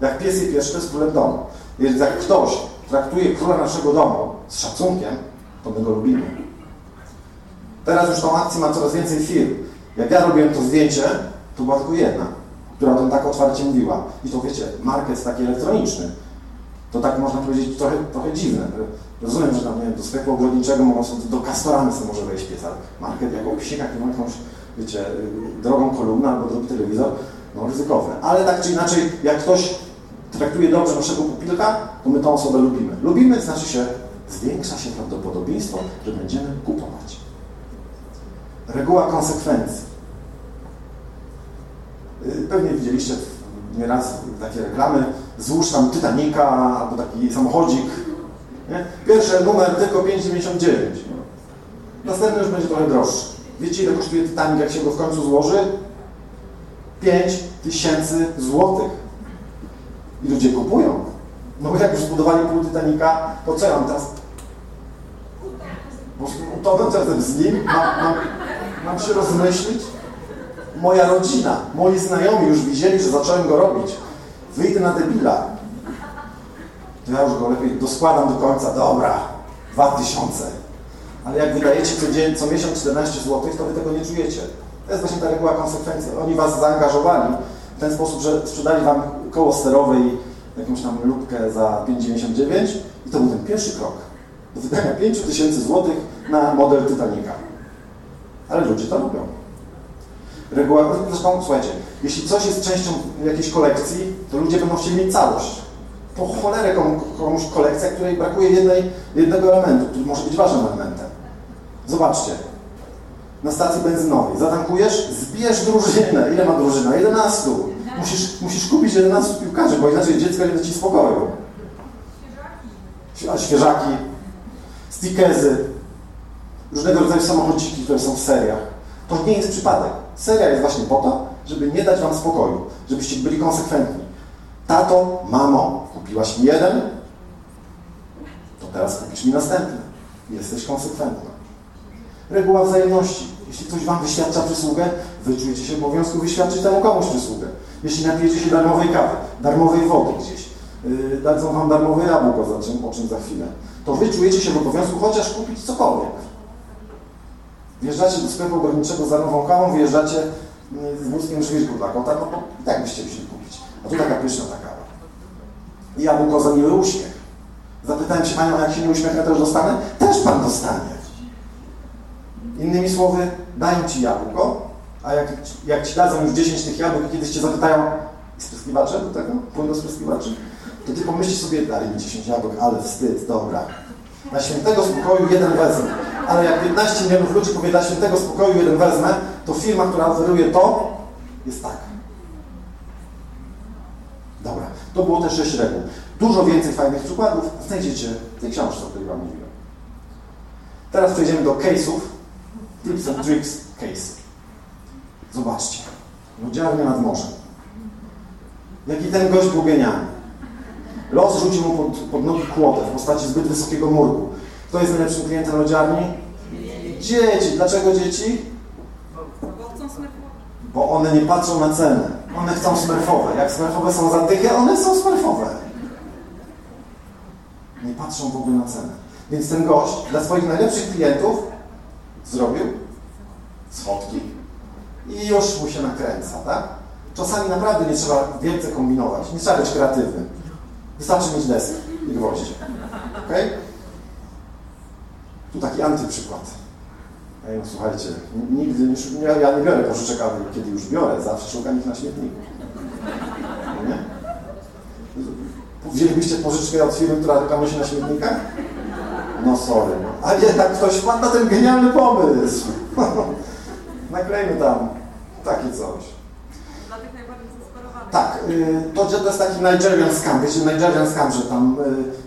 Jak pies je pierwszy, to jest królem domu. Więc jak ktoś traktuje króla naszego domu z szacunkiem, to my go lubimy. Teraz już tą akcję ma coraz więcej firm. Jak ja robiłem to zdjęcie, to była tylko jedna, która o tym tak otwarcie mówiła. I to wiecie, market taki elektroniczny. To tak można powiedzieć trochę, trochę dziwne. Rozumiem, że tam nie do sklepu ogrodniczego mogą sobie, do Kastoramy sobie może wejść pies, ale market jako psika, który ma jakąś, wiecie, drogą kolumnę albo drogi telewizor, no ryzykowne. Ale tak czy inaczej, jak ktoś traktuje dobrze naszego pupilka, to my tą osobę lubimy. Lubimy, znaczy się, zwiększa się prawdopodobieństwo, że będziemy kupować. Reguła konsekwencji. Pewnie widzieliście nieraz takie reklamy, złóż tam Titanica albo taki samochodzik. Pierwszy numer tylko 5,99. Następny już będzie trochę droższy. Wiecie ile kosztuje Titanic, jak się go w końcu złoży? 5 tysięcy złotych. I ludzie kupują. No bo jak już zbudowali pół Titanica, to co ja mam teraz? To co razem z nim? Mam, mam, mam się rozmyślić? Moja rodzina, moi znajomi już widzieli, że zacząłem go robić. Wyjdę na debila. To ja już go lepiej doskładam do końca. Dobra, 2000. Ale jak wydajecie co, dzień, co miesiąc 14 zł, to wy tego nie czujecie. To jest właśnie ta reguła konsekwencji. Oni was zaangażowali w ten sposób, że sprzedali wam koło sterowe i jakąś tam lubkę za 5,99 i to był ten pierwszy krok do wydania 5000 zł na model Titanica. Ale ludzie to robią. Reguła, zresztą słuchajcie, jeśli coś jest częścią jakiejś kolekcji, to ludzie będą chcieli mieć całość. Po cholerę komu, komuś kolekcja, której brakuje jednej, jednego elementu, który może być ważnym elementem. Zobaczcie, na stacji benzynowej zatankujesz, zbierz drużynę. Ile ma drużyna? 11. Musisz, musisz kupić 11 piłkarzy, bo inaczej dziecko nie da ci spokoju. Świeżaki. Świeżaki, stickersy, różnego rodzaju samochodziki, które są w seriach. To nie jest przypadek. Seria jest właśnie po to, żeby nie dać wam spokoju, żebyście byli konsekwentni. Tato, mamo, kupiłaś mi jeden, to teraz kupisz mi następny. Jesteś konsekwentna. Reguła wzajemności. Jeśli ktoś Wam wyświadcza przysługę, wy czujecie się obowiązku wyświadczyć temu komuś przysługę. Jeśli napijecie się darmowej kawy, darmowej wody gdzieś, yy, dadzą Wam darmowe jabłko, za czym, o czym za chwilę, to Wy czujecie się w obowiązku chociaż kupić cokolwiek. Wjeżdżacie do sklepu ogrodniczego za nową kawą, wyjeżdżacie yy, z wózkiem żwirku dla kota, no i tak byście musieli kupić. A tu taka pyszna ta kawa. Jabłko za miły uśmiech. Zapytałem się Panią, a jak się nie uśmiechnę, już dostanę? Też Pan dostanie. Innymi słowy, dają Ci jabłko, a jak, jak Ci dadzą już 10 tych jabłek i kiedyś Cię zapytają, spryskiwacze do tego? Płyn do spryskiwaczy? To Ty pomyślisz sobie, dali mi 10 jabłek, ale wstyd, dobra. Na świętego spokoju jeden wezmę. Ale jak 15 milionów ludzi powie, dla świętego spokoju jeden wezmę, to firma, która oferuje to, jest taka. Dobra, to było te 6 reguł. Dużo więcej fajnych przykładów znajdziecie w tej książce, o której Wam mówiłem. Teraz przejdziemy do case'ów. Tips and tricks case. Zobaczcie. Lodziarnia nad morzem. Jaki ten gość był genialny. Los rzucił mu pod, pod nogi kłodę w postaci zbyt wysokiego murku. Kto jest najlepszym klientem lodziarni? Dzieci. Dlaczego dzieci? Bo one nie patrzą na cenę. One chcą smerfowe. Jak smerfowe są za dychę, one są smerfowe. Nie patrzą w ogóle na cenę. Więc ten gość dla swoich najlepszych klientów zrobił schodki i już mu się nakręca, tak? Czasami naprawdę nie trzeba wielce kombinować, nie trzeba być kreatywnym. Wystarczy mieć deskę i gwoździe. Okay? Tu taki antyprzykład. No słuchajcie, nigdy nie, ja nie biorę pożyczek, kiedy już biorę, zawsze szukam ich na śmietniku. No nie? Wzięlibyście pożyczkę od firmy, która reklamuje się na śmietnikach? No sorry. A jednak ktoś wpadł na ten genialny pomysł. Naklejmy tam takie coś. Dla tych najbardziej zdesperowanych. Tak, y, to, to jest taki Nigerian scam, wiecie, Nigerian scam, że tam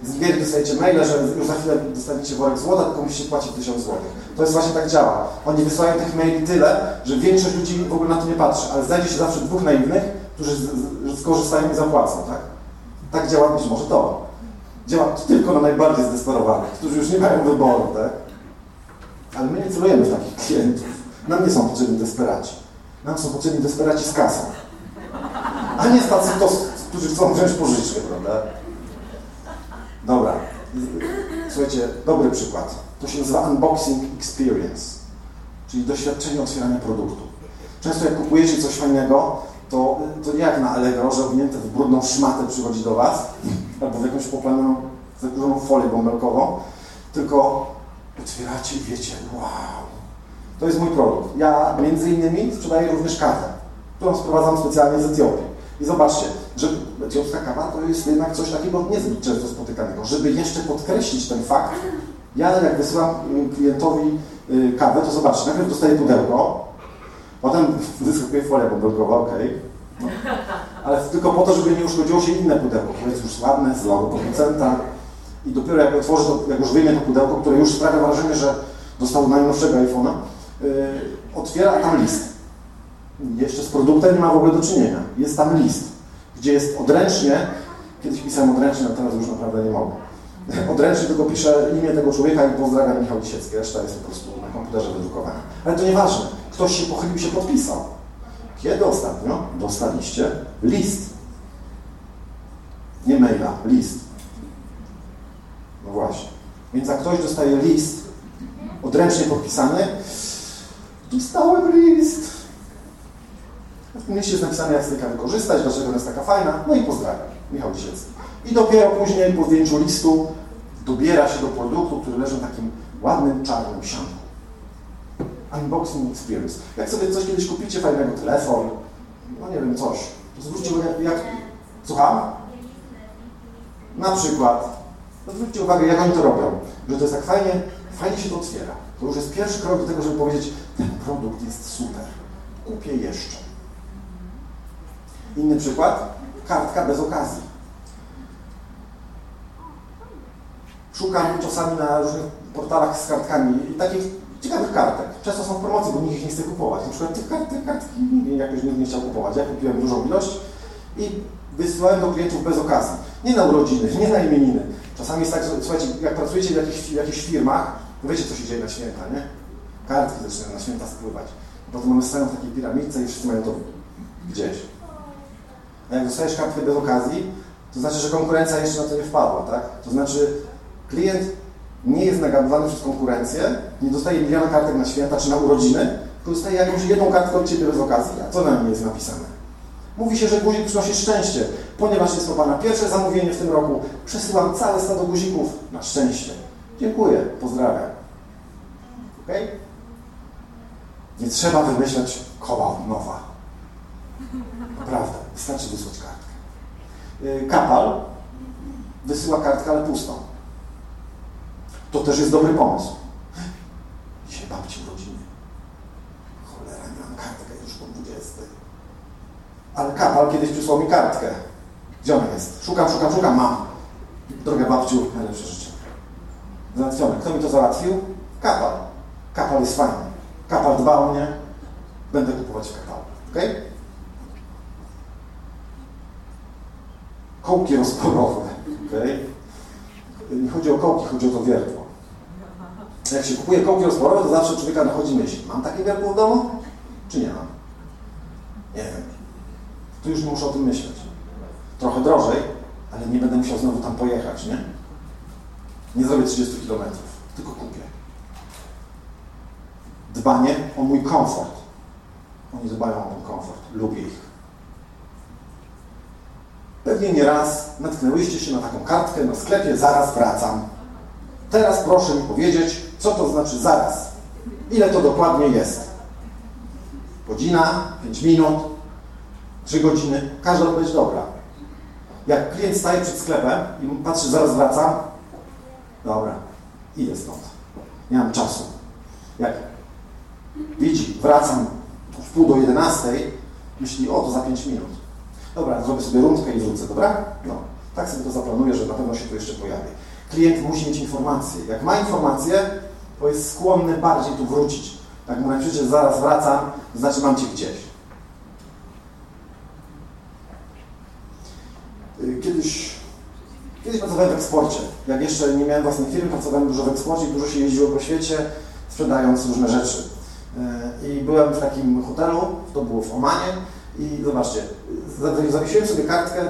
y, z Nigerii dostajecie maile, że już za chwilę dostaniecie worek złota, tylko musicie płacić 1000 złotych. To jest właśnie tak działa. Oni wysyłają tych maili tyle, że większość ludzi w ogóle na to nie patrzy, ale znajdzie się zawsze dwóch naiwnych, którzy skorzystają i zapłacą, tak? Tak działa być może to. Działa to tylko na najbardziej zdesperowanych, którzy już nie mają wyboru, tak? Ale my nie celujemy takich klientów. Nam nie są potrzebni desperaci. Nam są potrzebni desperaci z kasą. A nie tacy, którzy chcą wziąć pożyczkę, prawda? Dobra. Słuchajcie, dobry przykład. To się nazywa unboxing experience, czyli doświadczenie otwierania produktu. Często jak kupujecie coś fajnego, to, to nie jak na Allegro, że owinięte w brudną szmatę przychodzi do Was, albo w jakąś poplamioną, zakurzoną folię bąbelkową, tylko otwieracie i wiecie, wow, to jest mój produkt. Ja między innymi sprzedaję również kawę, którą sprowadzam specjalnie z Etiopii. I zobaczcie, że etiopska kawa to jest jednak coś takiego niezbyt często spotykanego. Żeby jeszcze podkreślić ten fakt, ja jak wysyłam klientowi y, kawę, to zobaczcie, najpierw dostaję pudełko, potem wyskakuje folia bąbelkowa, ok, no. ale tylko po to, żeby nie uszkodziło się inne pudełko, które jest już ładne, z logo producenta i dopiero jak otworzę to, jak już wyjmę to pudełko, które już sprawia wrażenie, że dostało najnowszego iPhone'a, yy, otwiera tam list. Jeszcze z produktem nie ma w ogóle do czynienia. Jest tam list, gdzie jest odręcznie, kiedyś pisałem odręcznie, a teraz już naprawdę nie mogę. Odręcznie tylko piszę imię tego człowieka i pozdrawiam Michał Lisiecki, reszta jest po prostu na komputerze wydrukowana. Ale to nieważne, ktoś się pochylił, się podpisał. Kiedy ostatnio dostaliście list? Nie maila, list. No właśnie. Więc jak ktoś dostaje list odręcznie podpisany, dostałem list. W tym liście jest napisane, jak z tej kawy korzystać, dlaczego jest taka fajna, no i pozdrawiam. Michał Lisiecki. I dopiero później, po zdjęciu listu, dobiera się do produktu, który leży w takim ładnym, czarnym sianku. Unboxing experience. Jak sobie coś kiedyś kupicie, fajnego telefon, no nie wiem, coś, zwróćcie uwagę, jak... Słucham? Na przykład, no zwróćcie uwagę, jak oni to robią, że to jest tak fajnie, fajnie się to otwiera. To już jest pierwszy krok do tego, żeby powiedzieć, ten produkt jest super, kupię jeszcze. Inny przykład, kartka bez okazji. Szukam czasami na różnych portalach z kartkami takich ciekawych kartek. Często są w promocji, bo nikt ich nie chce kupować. Na przykład tych, kart, tych kartki jakoś nikt nie chciał kupować. Ja kupiłem dużą ilość i wysyłałem do klientów bez okazji. Nie na urodziny, nie na imieniny. Czasami jest tak, że słuchajcie, jak pracujecie w jakichś, w jakichś firmach, to wiecie, co się dzieje na święta, nie? Kartki zaczynają na święta spływać. Potem one stoją w takiej piramidce i wszyscy mają to gdzieś. A jak dostajesz kartkę bez okazji, to znaczy, że konkurencja jeszcze na to nie wpadła, tak? To znaczy, klient nie jest nagabowany przez konkurencję, nie dostaje miliona kartek na święta czy na urodziny, tylko dostaje jakąś jedną kartkę od Ciebie bez okazji. A co na niej jest napisane? Mówi się, że guzik przynosi szczęście, ponieważ jest to Pana pierwsze zamówienie w tym roku. Przesyłam całe stado guzików na szczęście. Dziękuję, pozdrawiam. Ok? Nie trzeba wymyślać koła od nowa. Naprawdę, wystarczy wysłać kartkę. Y, Kapal wysyła kartkę, ale pustą. To też jest dobry pomysł. Dzisiaj babci urodziny. Cholera, nie mam kartkę już po 20. Ale kapal kiedyś przysłał mi kartkę. Gdzie ona jest? Szukam, szukam, szukam, mam. Droga babciu, najlepsze życzę. Załatwione. Kto mi to załatwił? Kapal. Kapal jest fajny. Kapal dba o mnie. Będę kupować w kapalu. Ok? Kołki rozporowe. Okay? Nie chodzi o kołki, chodzi o to wiertło. Jak się kupuje kołki rozporowe, to zawsze człowieka nachodzi myśl. Mam takie wiertło w domu? Czy nie mam? Nie wiem. Tu już nie muszę o tym myśleć. Trochę drożej, ale nie będę musiał znowu tam pojechać, nie? Nie zrobię 30 km, tylko kupię. Dbanie o mój komfort. Oni dbają o ten komfort. Lubię ich. Pewnie nie raz natknęłyście się na taką kartkę na sklepie Zaraz wracam. Teraz proszę mi powiedzieć, co to znaczy zaraz. Ile to dokładnie jest? Godzina, 5 minut, 3 godziny. Każda odpowiedź dobra. Jak klient staje przed sklepem i patrzy, zaraz wracam, dobra, idę stąd. Nie mam czasu. Jak widzi, wracam w pół do 11, myśli, o, to za 5 minut. Dobra, zrobię sobie rundkę i wrócę, dobra? No, tak sobie to zaplanuję, że na pewno się tu jeszcze pojawi. Klient musi mieć informacje. Jak ma informacje, to jest skłonny bardziej tu wrócić. Jak mu napiszecie, zaraz wracam, znaczy mam Cię gdzieś. Y, kiedyś, kiedyś pracowałem w eksporcie. Jak jeszcze nie miałem własnej firmy, pracowałem dużo w eksporcie dużo się jeździło po świecie, sprzedając różne rzeczy. Y, I byłem w takim hotelu, to było w Omanie, i zobaczcie, zawiesiłem sobie kartkę,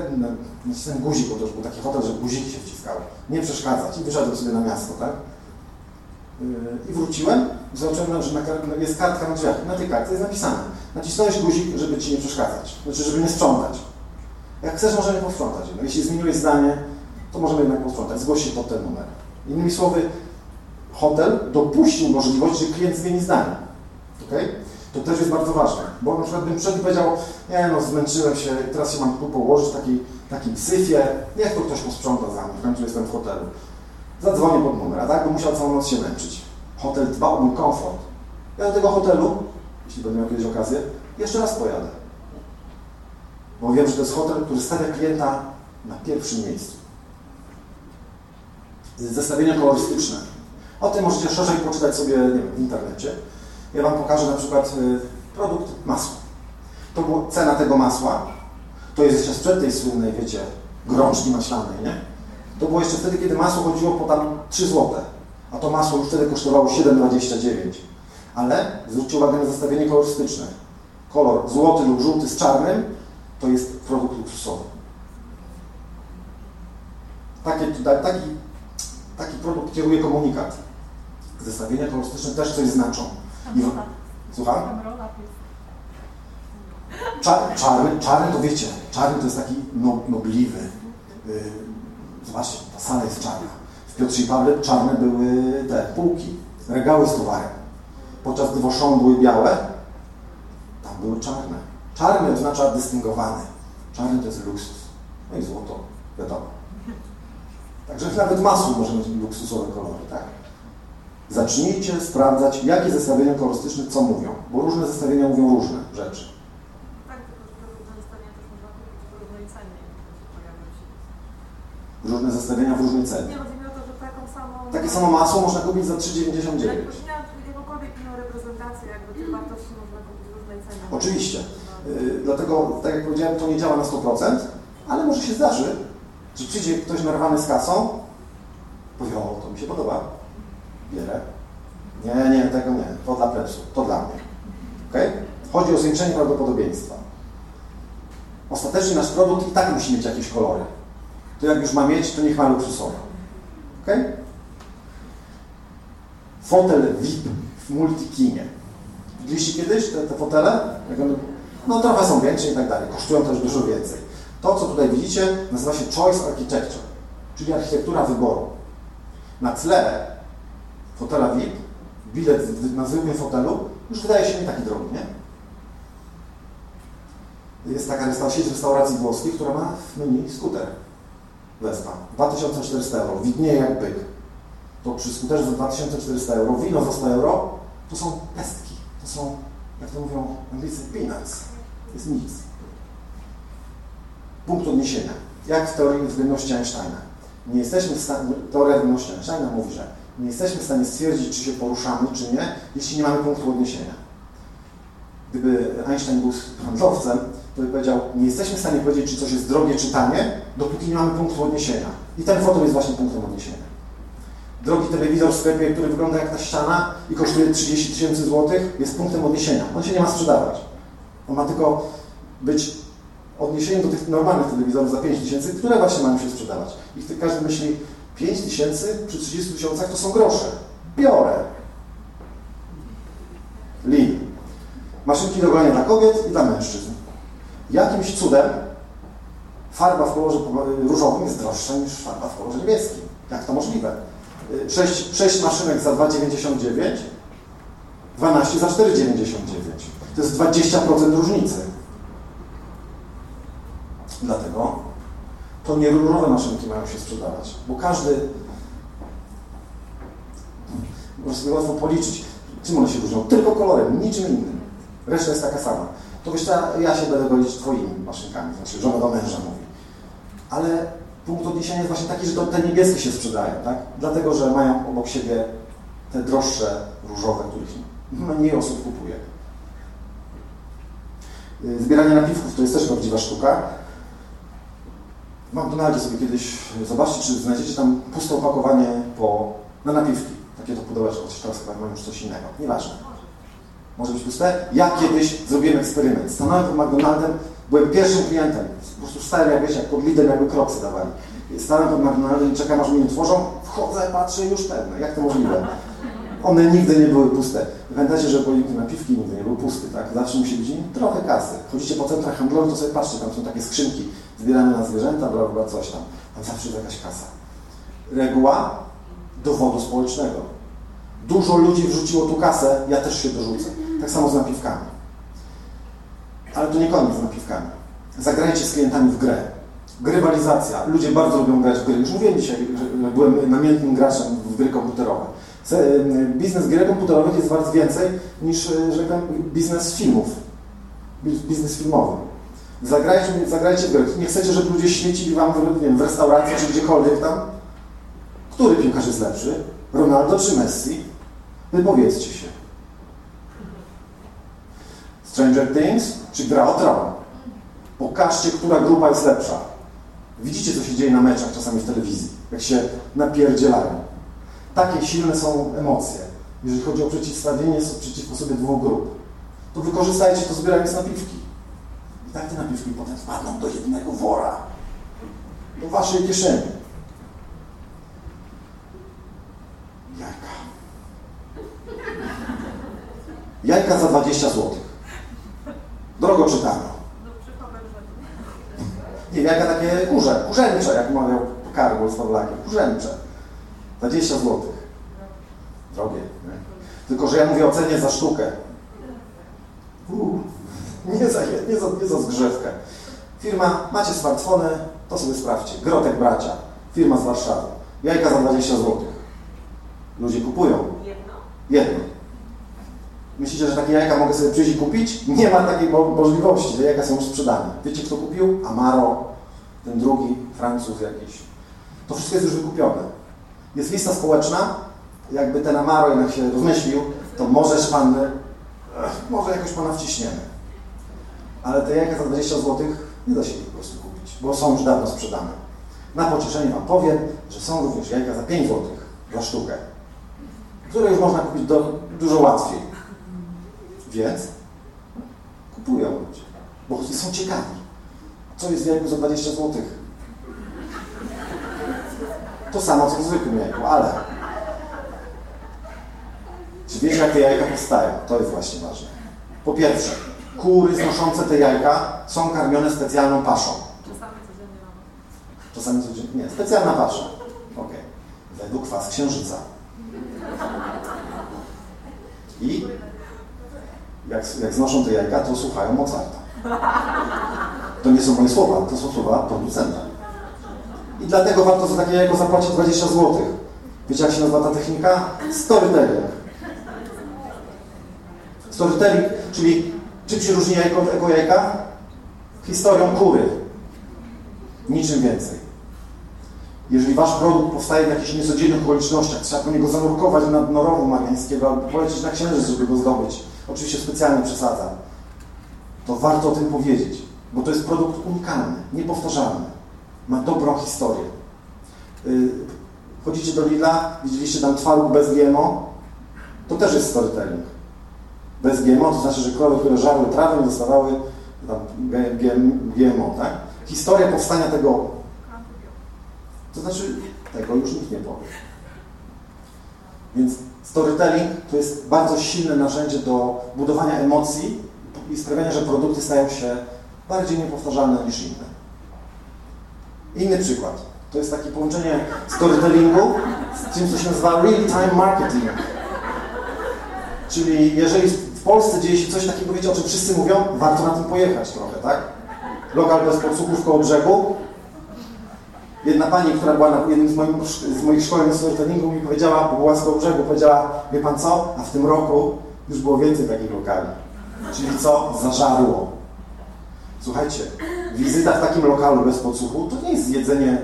nacisnąłem guzik, bo to był taki hotel, że guziki się wciskały. Nie przeszkadzać. I wyszedłem sobie na miasto, tak? Yy, I wróciłem, zobaczyłem, że jest kartka na drzwiach. Na tej kartce jest napisane. Nacisnąłeś guzik, żeby Ci nie przeszkadzać. Znaczy, żeby nie sprzątać. Jak chcesz, możemy posprzątać. No, jeśli zmieniłeś zdanie, to możemy jednak posprzątać. Zgłoś się pod ten numer. Innymi słowy, hotel dopuścił możliwość, że klient zmieni zdanie. Okay? To też jest bardzo ważne, bo na przykład bym przed powiedział, nie no, zmęczyłem się, teraz się mam tu położyć w takim syfie, niech to ktoś posprząta za mnie, w końcu jestem w hotelu. Zadzwonię pod numer, tak, bo musiał całą noc się męczyć. Hotel dba o mój komfort. Ja do tego hotelu, jeśli będę miał kiedyś okazję, jeszcze raz pojadę. Bo wiem, że to jest hotel, który stawia klienta na pierwszym miejscu. Zestawienia kolorystyczne. O tym możecie szerzej poczytać sobie wiem, w internecie. Ja Wam pokażę na przykład y, produkt masła. To była cena tego masła. To jest jeszcze sprzed tej słynnej, wiecie, grączki maślanej, nie? To było jeszcze wtedy, kiedy masło chodziło po tam 3 zł. A to masło już wtedy kosztowało 7,29. Ale zwróćcie uwagę na zestawienie kolorystyczne. Kolor złoty lub żółty z czarnym to jest produkt luksusowy. Taki, taki, taki produkt kieruje komunikat. Zestawienia kolorystyczne też coś znaczą. I, słucham? Czar, czarny to wiecie, czarny to jest taki no, nobliwy. Yy, zobaczcie, ta sala jest czarna. W Piotrze i Pawle czarne były te półki, regały z towarem. Podczas gdy w były białe, tam były czarne. Czarny oznacza dystyngowany. Czarny to jest luksus. No i złoto, wiadomo. Także nawet masło może mieć luksusowe kolory, tak? Zacznijcie sprawdzać, jakie zestawienia kolorystyczne co mówią, bo różne zestawienia mówią różne rzeczy. Tak, tylko że różne zestawienia też można kupić w różnej cenie. Różne zestawienia w różnej cenie. Nie chodzi mi o to, że taką samą... Takie samo masło można kupić za 3,99. Jakbyś miał jakąkolwiek inną reprezentację, jakby tych wartości można kupić w różnej cenie. Oczywiście. Yy, dlatego, tak jak powiedziałem, to nie działa na 100%, ale może się zdarzy, że przyjdzie ktoś narwany z kasą, powie, o, to mi się podoba, Nie, nie, tego nie. To dla plebsu. To dla mnie. Okay? Chodzi o zwiększenie prawdopodobieństwa. Ostatecznie nasz produkt i tak musi mieć jakieś kolory. To jak już ma mieć, to niech ma luksusowo. Ok? Fotel VIP w multikinie. Widzieliście kiedyś te, te fotele? No trochę są większe i tak dalej. Kosztują też dużo więcej. To, co tutaj widzicie, nazywa się Choice Architecture, czyli architektura wyboru. Na tle fotela VIP, bilet na zwykłym fotelu, już wydaje się nie taki drogi, nie? Jest taka restauracja, sieć restauracji włoskich, która ma w menu skuter Vespa. 2400 euro, widnieje jak byk. To przy skuterze za 2400 euro, wino za 100 euro, to są pestki. To są, jak to mówią Anglicy, peanuts. To jest nic. Punkt odniesienia. Jak w teorii względności Einsteina. Nie jesteśmy w stanie, teoria względności Einsteina mówi, że nie jesteśmy w stanie stwierdzić, czy się poruszamy, czy nie, jeśli nie mamy punktu odniesienia. Gdyby Einstein był handlowcem, to by powiedział, nie jesteśmy w stanie powiedzieć, czy coś jest drogie, czy tanie, dopóki nie mamy punktu odniesienia. I ten fotel jest właśnie punktem odniesienia. Drogi telewizor w sklepie, który wygląda jak ta ściana i kosztuje 30 tysięcy złotych, jest punktem odniesienia. On się nie ma sprzedawać. On ma tylko być odniesieniem do tych normalnych telewizorów za 5 tysięcy, które właśnie mają się sprzedawać. I każdy myśli, 5 tysięcy przy 30 tysiącach to są grosze. Biorę. Lin. Maszynki do golenia dla kobiet i dla mężczyzn. Jakimś cudem farba w kolorze różowym jest droższa niż farba w kolorze niebieskim. Jak to możliwe? 6, 6 maszynek za 2,99, 12 za 4,99. To jest 20% różnicy. Dlatego to nie różowe maszynki mają się sprzedawać, bo każdy może sobie łatwo policzyć, czym one się różnią. Tylko kolorem, niczym innym. Reszta jest taka sama. To wiesz, ja się będę godzić twoimi maszynkami, znaczy żona do męża mówi. Ale punkt odniesienia jest właśnie taki, że to te niebieskie się sprzedają, tak? Dlatego, że mają obok siebie te droższe, różowe, których mniej osób kupuje. Zbieranie napiwków to jest też prawdziwa sztuka. W McDonaldzie sobie kiedyś zobaczcie, czy znajdziecie tam puste opakowanie po, na napiwki. Takie to pudełeczko, coś teraz chyba mają już coś innego. Nieważne. Może być puste. Ja kiedyś zrobiłem eksperyment. Stanąłem pod McDonaldem, byłem pierwszym klientem. Po prostu stałem jak wiesz, jak pod lidem, jakby kroksy dawali. Stałem pod McDonaldem i czekam, aż mi otworzą. Wchodzę, patrzę, już pewne. Jak to możliwe? One nigdy nie były puste. Pamiętajcie, że policzki napiwki nigdy nie był pusty, tak? Zawsze musi być trochę kasy. Chodzicie po centrach handlowych, to sobie patrzcie, tam są takie skrzynki, zbierane na zwierzęta, bla, bla, coś tam. Tam zawsze jest jakaś kasa. Reguła dowodu społecznego. Dużo ludzi wrzuciło tu kasę, ja też się dorzucę. Tak samo z napiwkami. Ale to nie koniec z napiwkami. Zagrajcie z klientami w grę. Grywalizacja. Ludzie bardzo lubią grać w gry. Już mówiłem dzisiaj, że byłem namiętnym graczem w gry komputerowe. Biznes gier komputerowych jest wart więcej niż, że tak biznes filmów. Biznes filmowy. Zagrajcie, zagrajcie w. Nie chcecie, żeby ludzie świecili wam w, wiem, w restauracji czy gdziekolwiek tam? Który piłkarz jest lepszy? Ronaldo czy Messi? Wypowiedzcie się. Stranger Things czy Gra o Tron? Pokażcie, która grupa jest lepsza. Widzicie, co się dzieje na meczach czasami w telewizji, jak się napierdzielają. Takie silne są emocje, jeżeli chodzi o przeciwstawienie przeciwko sobie dwóch grup. To wykorzystajcie to zbierając napiwki. I tak te napiwki potem wpadną do jednego wora, do waszej kieszeni. Jajka. Jajka za 20 zł. Drogo czytano. Nie, jajka takie kurze, kurzęcze, jak mawiał Karol z Pawlakiem. Kurzęcze. 20 zł. Drogie. Nie? Tylko, że ja mówię o cenie za sztukę. Uu, nie, za, nie, za, nie za zgrzewkę. Firma, macie smartfony, to sobie sprawdźcie. Grotek Bracia, firma z Warszawy. Jajka za 20 zł. Ludzie kupują. Jedno? Jedno. Myślicie, że takie jajka mogę sobie przyjść i kupić? Nie ma takiej możliwości. Te jajka są już sprzedane. Wiecie, kto kupił? Amaro, ten drugi, Francuz jakiś. To wszystko jest już wykupione. Jest lista społeczna. Jakby ten Amaro jednak się rozmyślił, to możesz pan, może jakoś pana wciśniemy. Ale te jajka za 20 zł nie da się ich po prostu kupić, bo są już dawno sprzedane. Na pocieszenie wam powiem, że są również jajka za 5 zł za sztukę. które już można kupić do, dużo łatwiej. Więc kupują ludzie, bo są ciekawi. Co jest w jajku za 20 zł? To samo, co w zwykłym jajku, ale czy wiesz, jak te jajka powstają? To jest właśnie ważne. Po pierwsze, kury znoszące te jajka są karmione specjalną paszą. Czasami codziennie. Nie, specjalna pasza. Ok. Według kwas księżyca. I jak, jak znoszą te jajka, to słuchają Mozarta. To nie są moje słowa, to są słowa producenta. I dlatego warto za takie jajko zapłacić 20 zł. Wiecie, jak się nazywa ta technika? Storytelling. Storytelling, czyli czym się różni jajko od ego jajka? Historią kury. Niczym więcej. Jeżeli wasz produkt powstaje w jakichś niecodziennych okolicznościach, trzeba po niego zanurkować na dno rowu mariańskiego albo polecieć na księżyc, żeby go zdobyć. Oczywiście specjalnie przesadzam. To warto o tym powiedzieć, bo to jest produkt unikalny, niepowtarzalny. Ma dobrą historię. Yy, chodzicie do Lidla, widzieliście tam twaróg bez GMO? To też jest storytelling. Bez GMO to znaczy, że krowy, które żarły trawę, dostawały tam GMO, tak? Historia powstania tego to znaczy, tego już nikt nie powie. Więc storytelling to jest bardzo silne narzędzie do budowania emocji i sprawiania, że produkty stają się bardziej niepowtarzalne niż inne. Inny przykład. To jest takie połączenie storytellingu z czymś, co się nazywa real-time marketing. Czyli jeżeli w Polsce dzieje się coś takiego, wiecie, o czym wszyscy mówią, warto na tym pojechać trochę, tak? Lokal bez podsłuchów koło brzegu, Jedna pani, która była na jednym z moich, z moich szkoleń storytellingu mi powiedziała, bo była z koło brzegu, powiedziała, wie pan co, a w tym roku już było więcej takich lokali. Czyli co? Zażarło. Słuchajcie, wizyta w takim lokalu bez podsłuchu to nie jest jedzenie,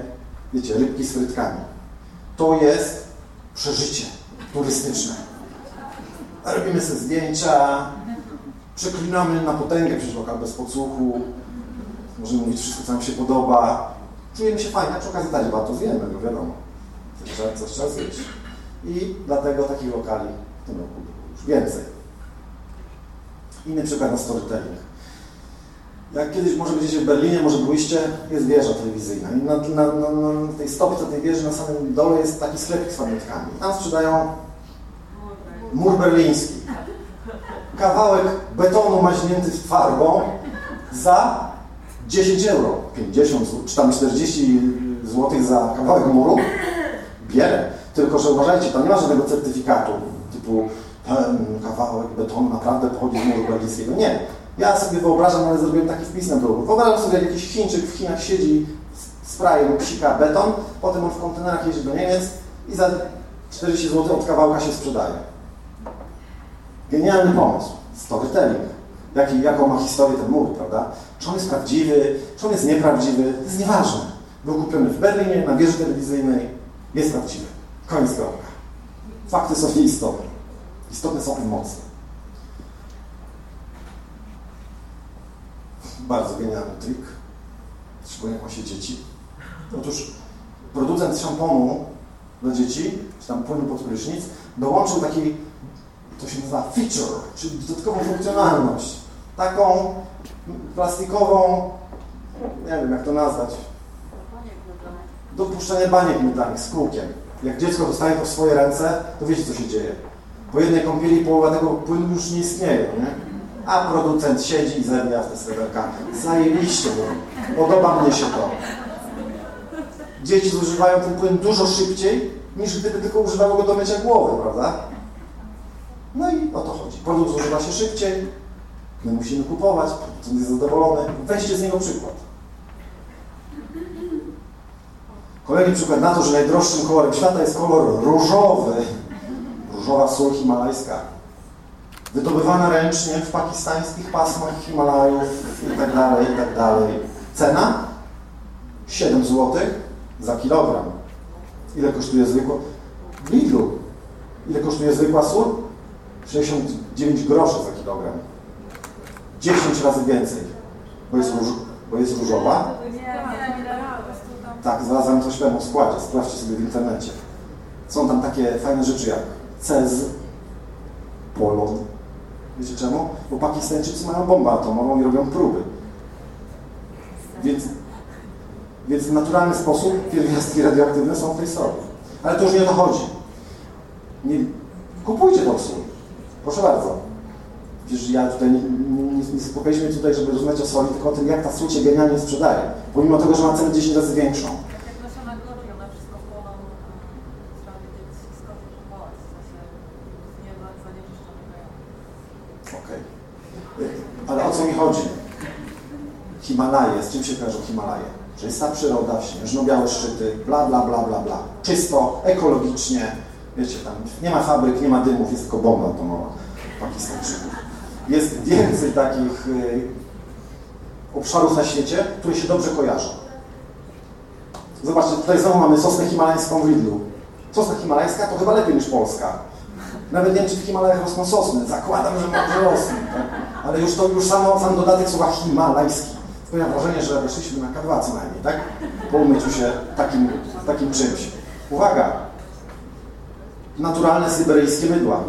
wiecie, rybki z frytkami. To jest przeżycie turystyczne. Robimy sobie zdjęcia, przeklinamy na potęgę przez lokal bez podsłuchu, możemy mówić wszystko, co nam się podoba, czujemy się fajnie, a przy okazji dać to zjemy, no wiadomo. Trzeba, coś trzeba zjeść. I dlatego takich lokali w tym roku już więcej. Inny przykład na storytelling. Jak kiedyś może będziecie w Berlinie, może byliście, jest wieża telewizyjna. I na, na, na, na tej stopce tej wieży na samym dole jest taki sklepik z pamiątkami. Tam sprzedają mur berliński. Kawałek betonu maźnięty farbą za 10 euro, 50 czy tam 40 zł za kawałek muru, bierę. Tylko, że uważajcie, tam nie ma żadnego certyfikatu typu ten kawałek betonu naprawdę pochodzi z muru berlińskiego. Nie. Ja sobie wyobrażam, ale zrobiłem taki wpis na drogę. Wyobrażam sobie, jak jakiś Chińczyk w Chinach siedzi, spraje lub psika beton, potem on w kontenerach jeździ do Niemiec i za 40 zł od kawałka się sprzedaje. Genialny pomysł. Storytelling. Jaki, jaką ma historię ten mur, prawda? Czy on jest prawdziwy, czy on jest nieprawdziwy, to jest nieważne. Był kupiony w Berlinie, na wieży telewizyjnej, jest prawdziwy. Koniec kropka. Fakty są nieistotne. Istotne są emocje. Bardzo genialny trik, szczególnie jak ma się dzieci. Otóż producent szamponu dla dzieci, czy tam płynu pod prysznic, dołączył taki, to się nazywa feature, czyli dodatkową funkcjonalność. Taką plastikową, nie wiem jak to nazwać, dopuszczenie baniek mydlanych z kółkiem. Jak dziecko dostaje to w swoje ręce, to wiecie co się dzieje. Po jednej kąpieli połowa tego płynu już nie istnieje, nie? A producent siedzi i zabija te sreberka. Zajebiście, bo podoba mnie się to. Dzieci zużywają ten płyn dużo szybciej, niż gdyby tylko używały go do mycia głowy, prawda? No i o to chodzi. Produkt zużywa się szybciej, My musimy kupować, producent jest zadowolony. Weźcie z niego przykład. Kolejny przykład na to, że najdroższym kolorem świata jest kolor różowy. Różowa sól himalajska. Wydobywana ręcznie w pakistańskich pasmach Himalajów i tak dalej, i tak. Cena? 7 zł za kilogram. Ile kosztuje zwykła? W Lidlu. Ile kosztuje zwykła sól? 69 groszy za kilogram. 10 razy więcej, bo jest, róż, bo jest różowa. Tak, znalazłem coś w składzie, sprawdźcie sobie w internecie. Są tam takie fajne rzeczy jak Cez Polon. Wiecie czemu? Bo Pakistańczycy mają bombę atomową i robią próby. Więc, więc w naturalny sposób pierwiastki radioaktywne są w tej soli. Ale to już nie o to chodzi. Nie, kupujcie tą sól. Proszę bardzo. Przecież ja tutaj nie, nie, nie spotkaliśmy tutaj, żeby rozmawiać o soli, tylko o tym, jak ta sól się genialnie sprzedaje. Pomimo tego, że ma cenę 10 razy większą. Jak nasiona gorzej, one wszystko płoną, e, trzeba wiedzieć skąd je kupować, w sensie z nie zanieczyszczonego rejonu. Okej. Ale o co mi chodzi? Himalaje, z czym się kojarzą Himalaje? Czysta przyroda, śnieżno-białe szczyty, bla, bla, bla, bla, bla. Czysto, ekologicznie, wiecie, tam nie ma fabryk, nie ma dymów, jest tylko bomba atomowa Pakistańczyków. Jest więcej takich y, obszarów na świecie, które się dobrze kojarzą. Zobaczcie, tutaj znowu mamy sosnę himalańską w Lidlu. Sosna himalajska to chyba lepiej niż Polska. Nawet nie wiem, czy w Himalajach rosną sosny. Zakładam, że może rosną. Tak? Ale już to już samo, sam dodatek słowa himalajski. Sprawia wrażenie, że weszliśmy na K2 co najmniej, tak? Po umyciu się takim, takim czymś. Uwaga! Naturalne syberyjskie mydła.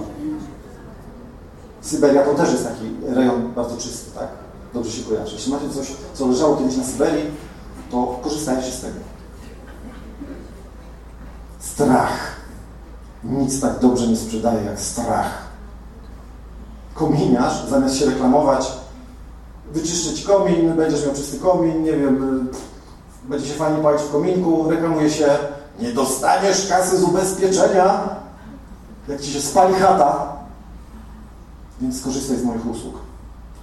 Syberia to też jest taki rejon bardzo czysty, tak? Dobrze się kojarzy. Jeśli macie coś, co leżało kiedyś na Syberii, to korzystajcie z tego. Strach. Nic tak dobrze nie sprzedaje jak strach. Kominiarz, zamiast się reklamować, wyczyszczę ci komin, będziesz miał czysty komin, nie wiem, będzie się fajnie palić w kominku, reklamuje się, nie dostaniesz kasy z ubezpieczenia, jak ci się spali chata, więc skorzystaj z moich usług.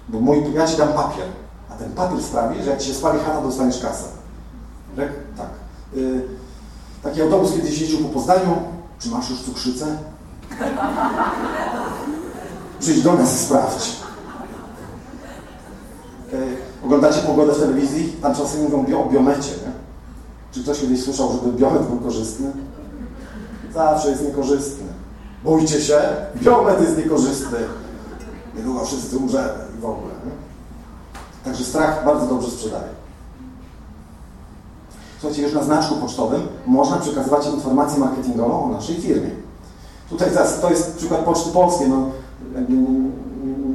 Bo mój, ja ci dam papier, a ten papier sprawi, że jak ci się spali chata, dostaniesz kasę. Rek? Tak. Y, taki autobus kiedyś jeździł po Poznaniu, czy masz już cukrzycę? Przyjdź do nas i sprawdź. E, oglądacie pogodę w telewizji? Tam czasem mówią bio, o biomecie, nie? Czy ktoś kiedyś słyszał, żeby biomet był korzystny? Zawsze jest niekorzystny. Bójcie się, biomet jest niekorzystny. Niedługo wszyscy umrzemy i w ogóle. Nie? Także strach bardzo dobrze sprzedaje. Słuchajcie, już na znaczku pocztowym można przekazywać informację marketingową o naszej firmie. Tutaj to jest przykład Poczty Polskiej. No, nie,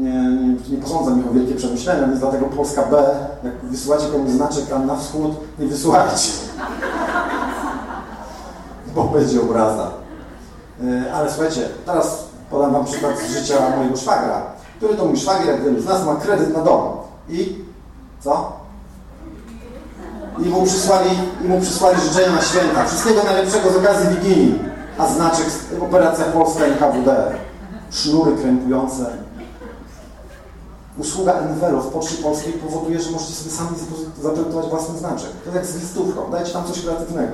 nie, nie, posądzam ich o wielkie przemyślenia, więc dlatego Polska B, jak wysyłacie komuś znaczek na wschód, nie wysyłajcie. Bo będzie obraza. Ale słuchajcie, teraz podam Wam przykład z życia mojego szwagra, który to mój szwagier, jak wielu z nas, ma kredyt na dom. I co? i mu przysłali, i mu przysłali życzenia na święta. Wszystkiego najlepszego z okazji Wigilii. A znaczek Operacja Polska NKWD. Sznury krępujące. Usługa Envelo w Poczcie Polskiej powoduje, że możecie sobie sami zaprojektować własny znaczek. To jak z listówką. Dajcie tam coś kreatywnego.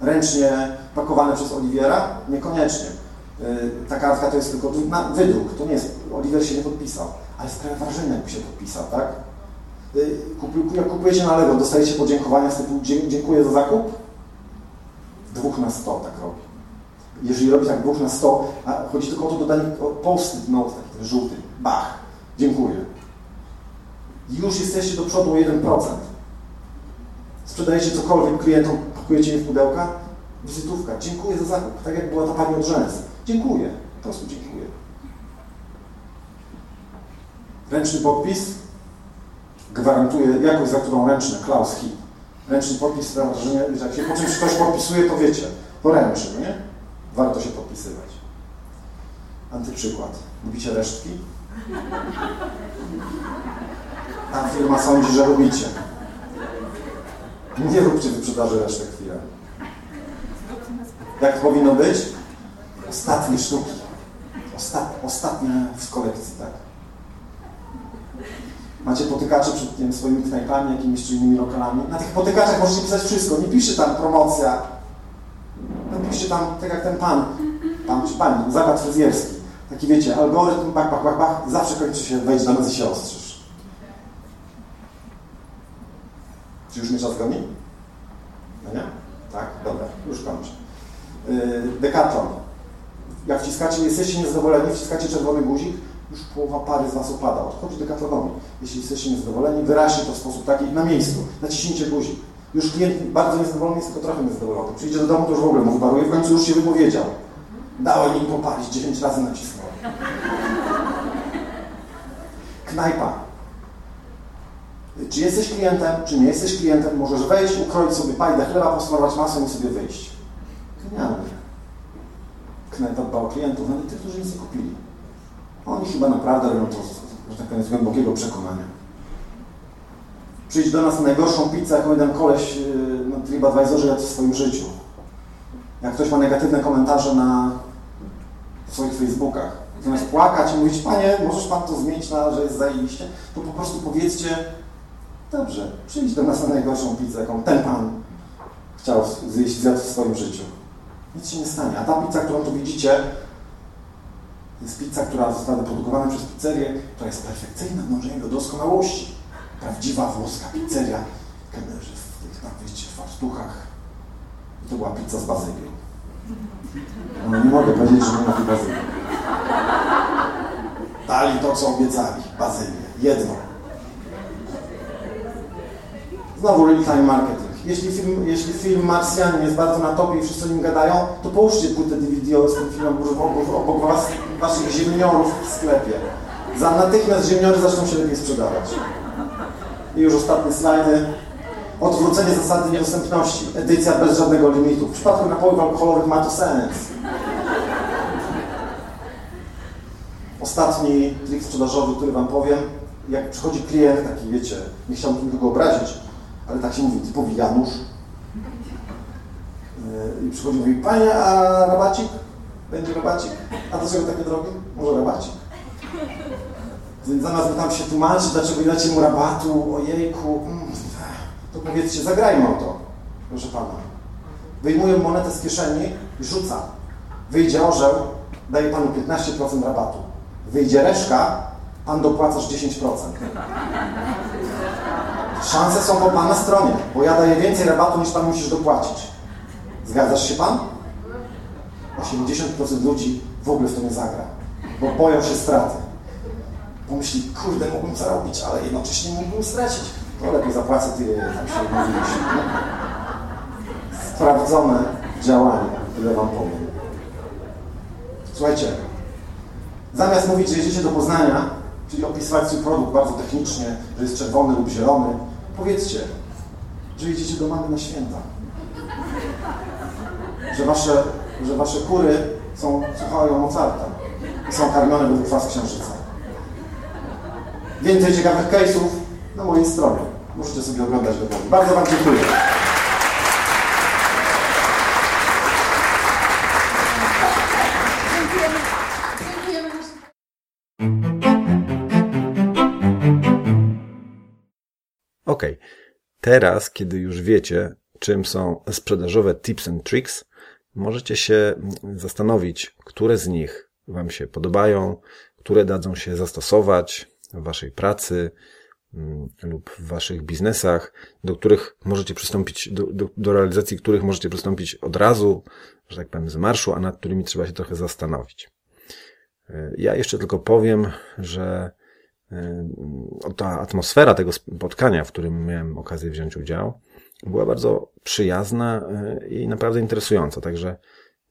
Ręcznie pakowane przez Oliwiera? Niekoniecznie. Ta kartka to jest tylko wydruk. To nie jest, Oliwier się nie podpisał. Ale sprawia wrażenie, jakby się podpisał, tak? Jak kupujecie na lewo, dostajecie podziękowania z typu dziękuję za zakup? Dwóch na sto tak robi. Jeżeli robi tak dwóch na sto, a chodzi tylko o to dodanie post-it note, taki ten żółty, bach, dziękuję. Już jesteście do przodu o 1%. Sprzedajecie cokolwiek klientom, pakujecie je w pudełka, wizytówka, dziękuję za zakup, tak jak była ta pani od rzęs. Dziękuję, po prostu dziękuję. Ręczny podpis, gwarantuje jakość, za którą ręczny, Klaus Hit. Ręczny podpis sprawia że jak się po czymś ktoś podpisuje, to wiecie, to ręczny, nie? Warto się podpisywać. Antyprzykład. Lubicie resztki? Ta firma sądzi, że lubicie. Nie róbcie wyprzedaży resztek chwilę. Jak powinno być? Ostatnie sztuki. Ostat, ostatnie w kolekcji, tak? Macie potykacze przed tym, swoimi knajpami, jakimiś czy innymi lokalami. Na tych potykaczach możecie pisać wszystko. Nie piszcie tam promocja. Napiszcie tam, tak jak ten pan, pan czy pani, zakład fryzjerski. Taki wiecie, algorytm, bach, bach, bach, bach, zawsze kończy się, wejdź do nas i się ostrzyż. Czy już mnie czas goni? No nie? Tak? Dobra, już kończę. Yy, Decathlon. Jak wciskacie, jesteście niezadowoleni, wciskacie czerwony guzik, już połowa pary z Was opada. Odchodzi dekatlonowi. Jeśli jesteście niezadowoleni, wyraźnie to w sposób taki na miejscu. Naciśnijcie guzik. Już klient bardzo niezadowolony jest, tylko trochę niezadowolony. Przyjdzie do domu, to już w ogóle mu wyparuje, w końcu już się wypowiedział. Dałem im popalić, 9 razy nacisnął. Knajpa. Czy jesteś klientem, czy nie jesteś klientem, możesz wejść, ukroić sobie pajdę chleba, posmarować masę i sobie wyjść. Genialnie. Knajpa dba o klientów, nawet tych, którzy nic nie kupili. Oni chyba naprawdę robią to, że tak powiem, z głębokiego przekonania. Przyjdź do nas na najgorszą pizzę, jaką jeden koleś yy, na TripAdvisorze jadł w swoim życiu. Jak ktoś ma negatywne komentarze na swoich Facebookach, zamiast płakać i mówić, panie, możesz pan to zmienić na, że jest zajebiście, to po prostu powiedzcie, dobrze, przyjdź do nas na najgorszą pizzę, jaką ten pan chciał zjeść, zjadł w swoim życiu. Nic się nie stanie. A ta pizza, którą tu widzicie, jest pizza, która została wyprodukowana przez pizzerię, która jest perfekcyjna w dążeniu do doskonałości. Prawdziwa włoska pizzeria. Kelnerzy w tych, tak wiecie, fartuchach. I to była pizza z bazylią. No, nie mogę powiedzieć, że nie ma bazylii. Dali to, co obiecali. Bazylię. Jedno. Znowu real-time marketing. Jeśli film, jeśli film Marsjanin jest bardzo na topie i wszyscy o nim gadają, to połóżcie płytę DVD z tym filmem obok, obok was, waszych ziemniorów w sklepie. Za natychmiast ziemniory zaczną się lepiej sprzedawać. I już ostatnie slajdy. Odwrócenie zasady niedostępności. Edycja bez żadnego limitu. W przypadku napojów alkoholowych ma to sens. Ostatni trik sprzedażowy, który Wam powiem. Jak przychodzi klient, taki wiecie, nie chciałbym nikogo obrazić, ale tak się mówi, typowy Janusz. Yy, I przychodzi i mówi, Panie, a rabacik? Będzie rabacik? A dlaczego takie drogie? Może rabacik? Więc zamiast tam się tłumaczyć, dlaczego nie dacie mu rabatu, ojejku, mm, to powiedzcie, zagrajmy o to, proszę Pana. Wyjmuję monetę z kieszeni i rzucam. Wyjdzie orzeł, daje Panu 15% rabatu. Wyjdzie reszka, Pan dopłacasz 10%. Szanse są po Pana stronie, bo ja daję więcej rabatu niż Pan musisz dopłacić. Zgadzasz się Pan? 80% ludzi w ogóle w to nie zagra, bo boją się straty. Pomyśli, kurde, mógłbym zarobić, ale jednocześnie mógłbym stracić. To lepiej zapłacę tyle, tam się mówiliśmy. Sprawdzone działanie, tyle Wam powiem. Słuchajcie, zamiast mówić, że jedziecie do Poznania, czyli opisywać swój produkt bardzo technicznie, że jest czerwony lub zielony, powiedzcie, że jedziecie do mamy na święta. Że wasze, że wasze kury są, słuchają Mozarta i są karmione według was księżyca. Więcej ciekawych case'ów na mojej stronie. Możecie sobie oglądać dokładnie. Bardzo Wam dziękuję. Ok, teraz, kiedy już wiecie, czym są sprzedażowe tips and tricks, możecie się zastanowić, które z nich Wam się podobają, które dadzą się zastosować w Waszej pracy mm, lub w Waszych biznesach, do których możecie przystąpić, do, do, do realizacji których możecie przystąpić od razu, że tak powiem, z marszu, a nad którymi trzeba się trochę zastanowić. Y, Ja jeszcze tylko powiem, że y, ta atmosfera tego spotkania, w którym miałem okazję wziąć udział, była bardzo przyjazna y, i naprawdę interesująca. Także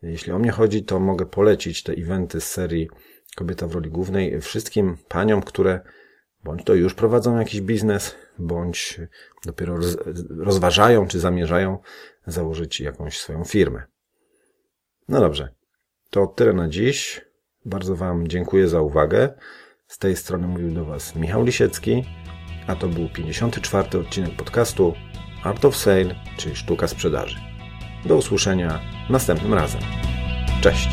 jeśli o mnie chodzi, to mogę polecić te eventy z serii Kobieta w roli głównej wszystkim paniom, które bądź to już prowadzą jakiś biznes, bądź dopiero roz- rozważają czy zamierzają założyć jakąś swoją firmę. No dobrze, to tyle na dziś. Bardzo Wam dziękuję za uwagę. Z tej strony mówił do Was Michał Lisiecki, a to był 54. odcinek podcastu Art of Sale, czyli sztuka sprzedaży. Do usłyszenia następnym razem. Cześć!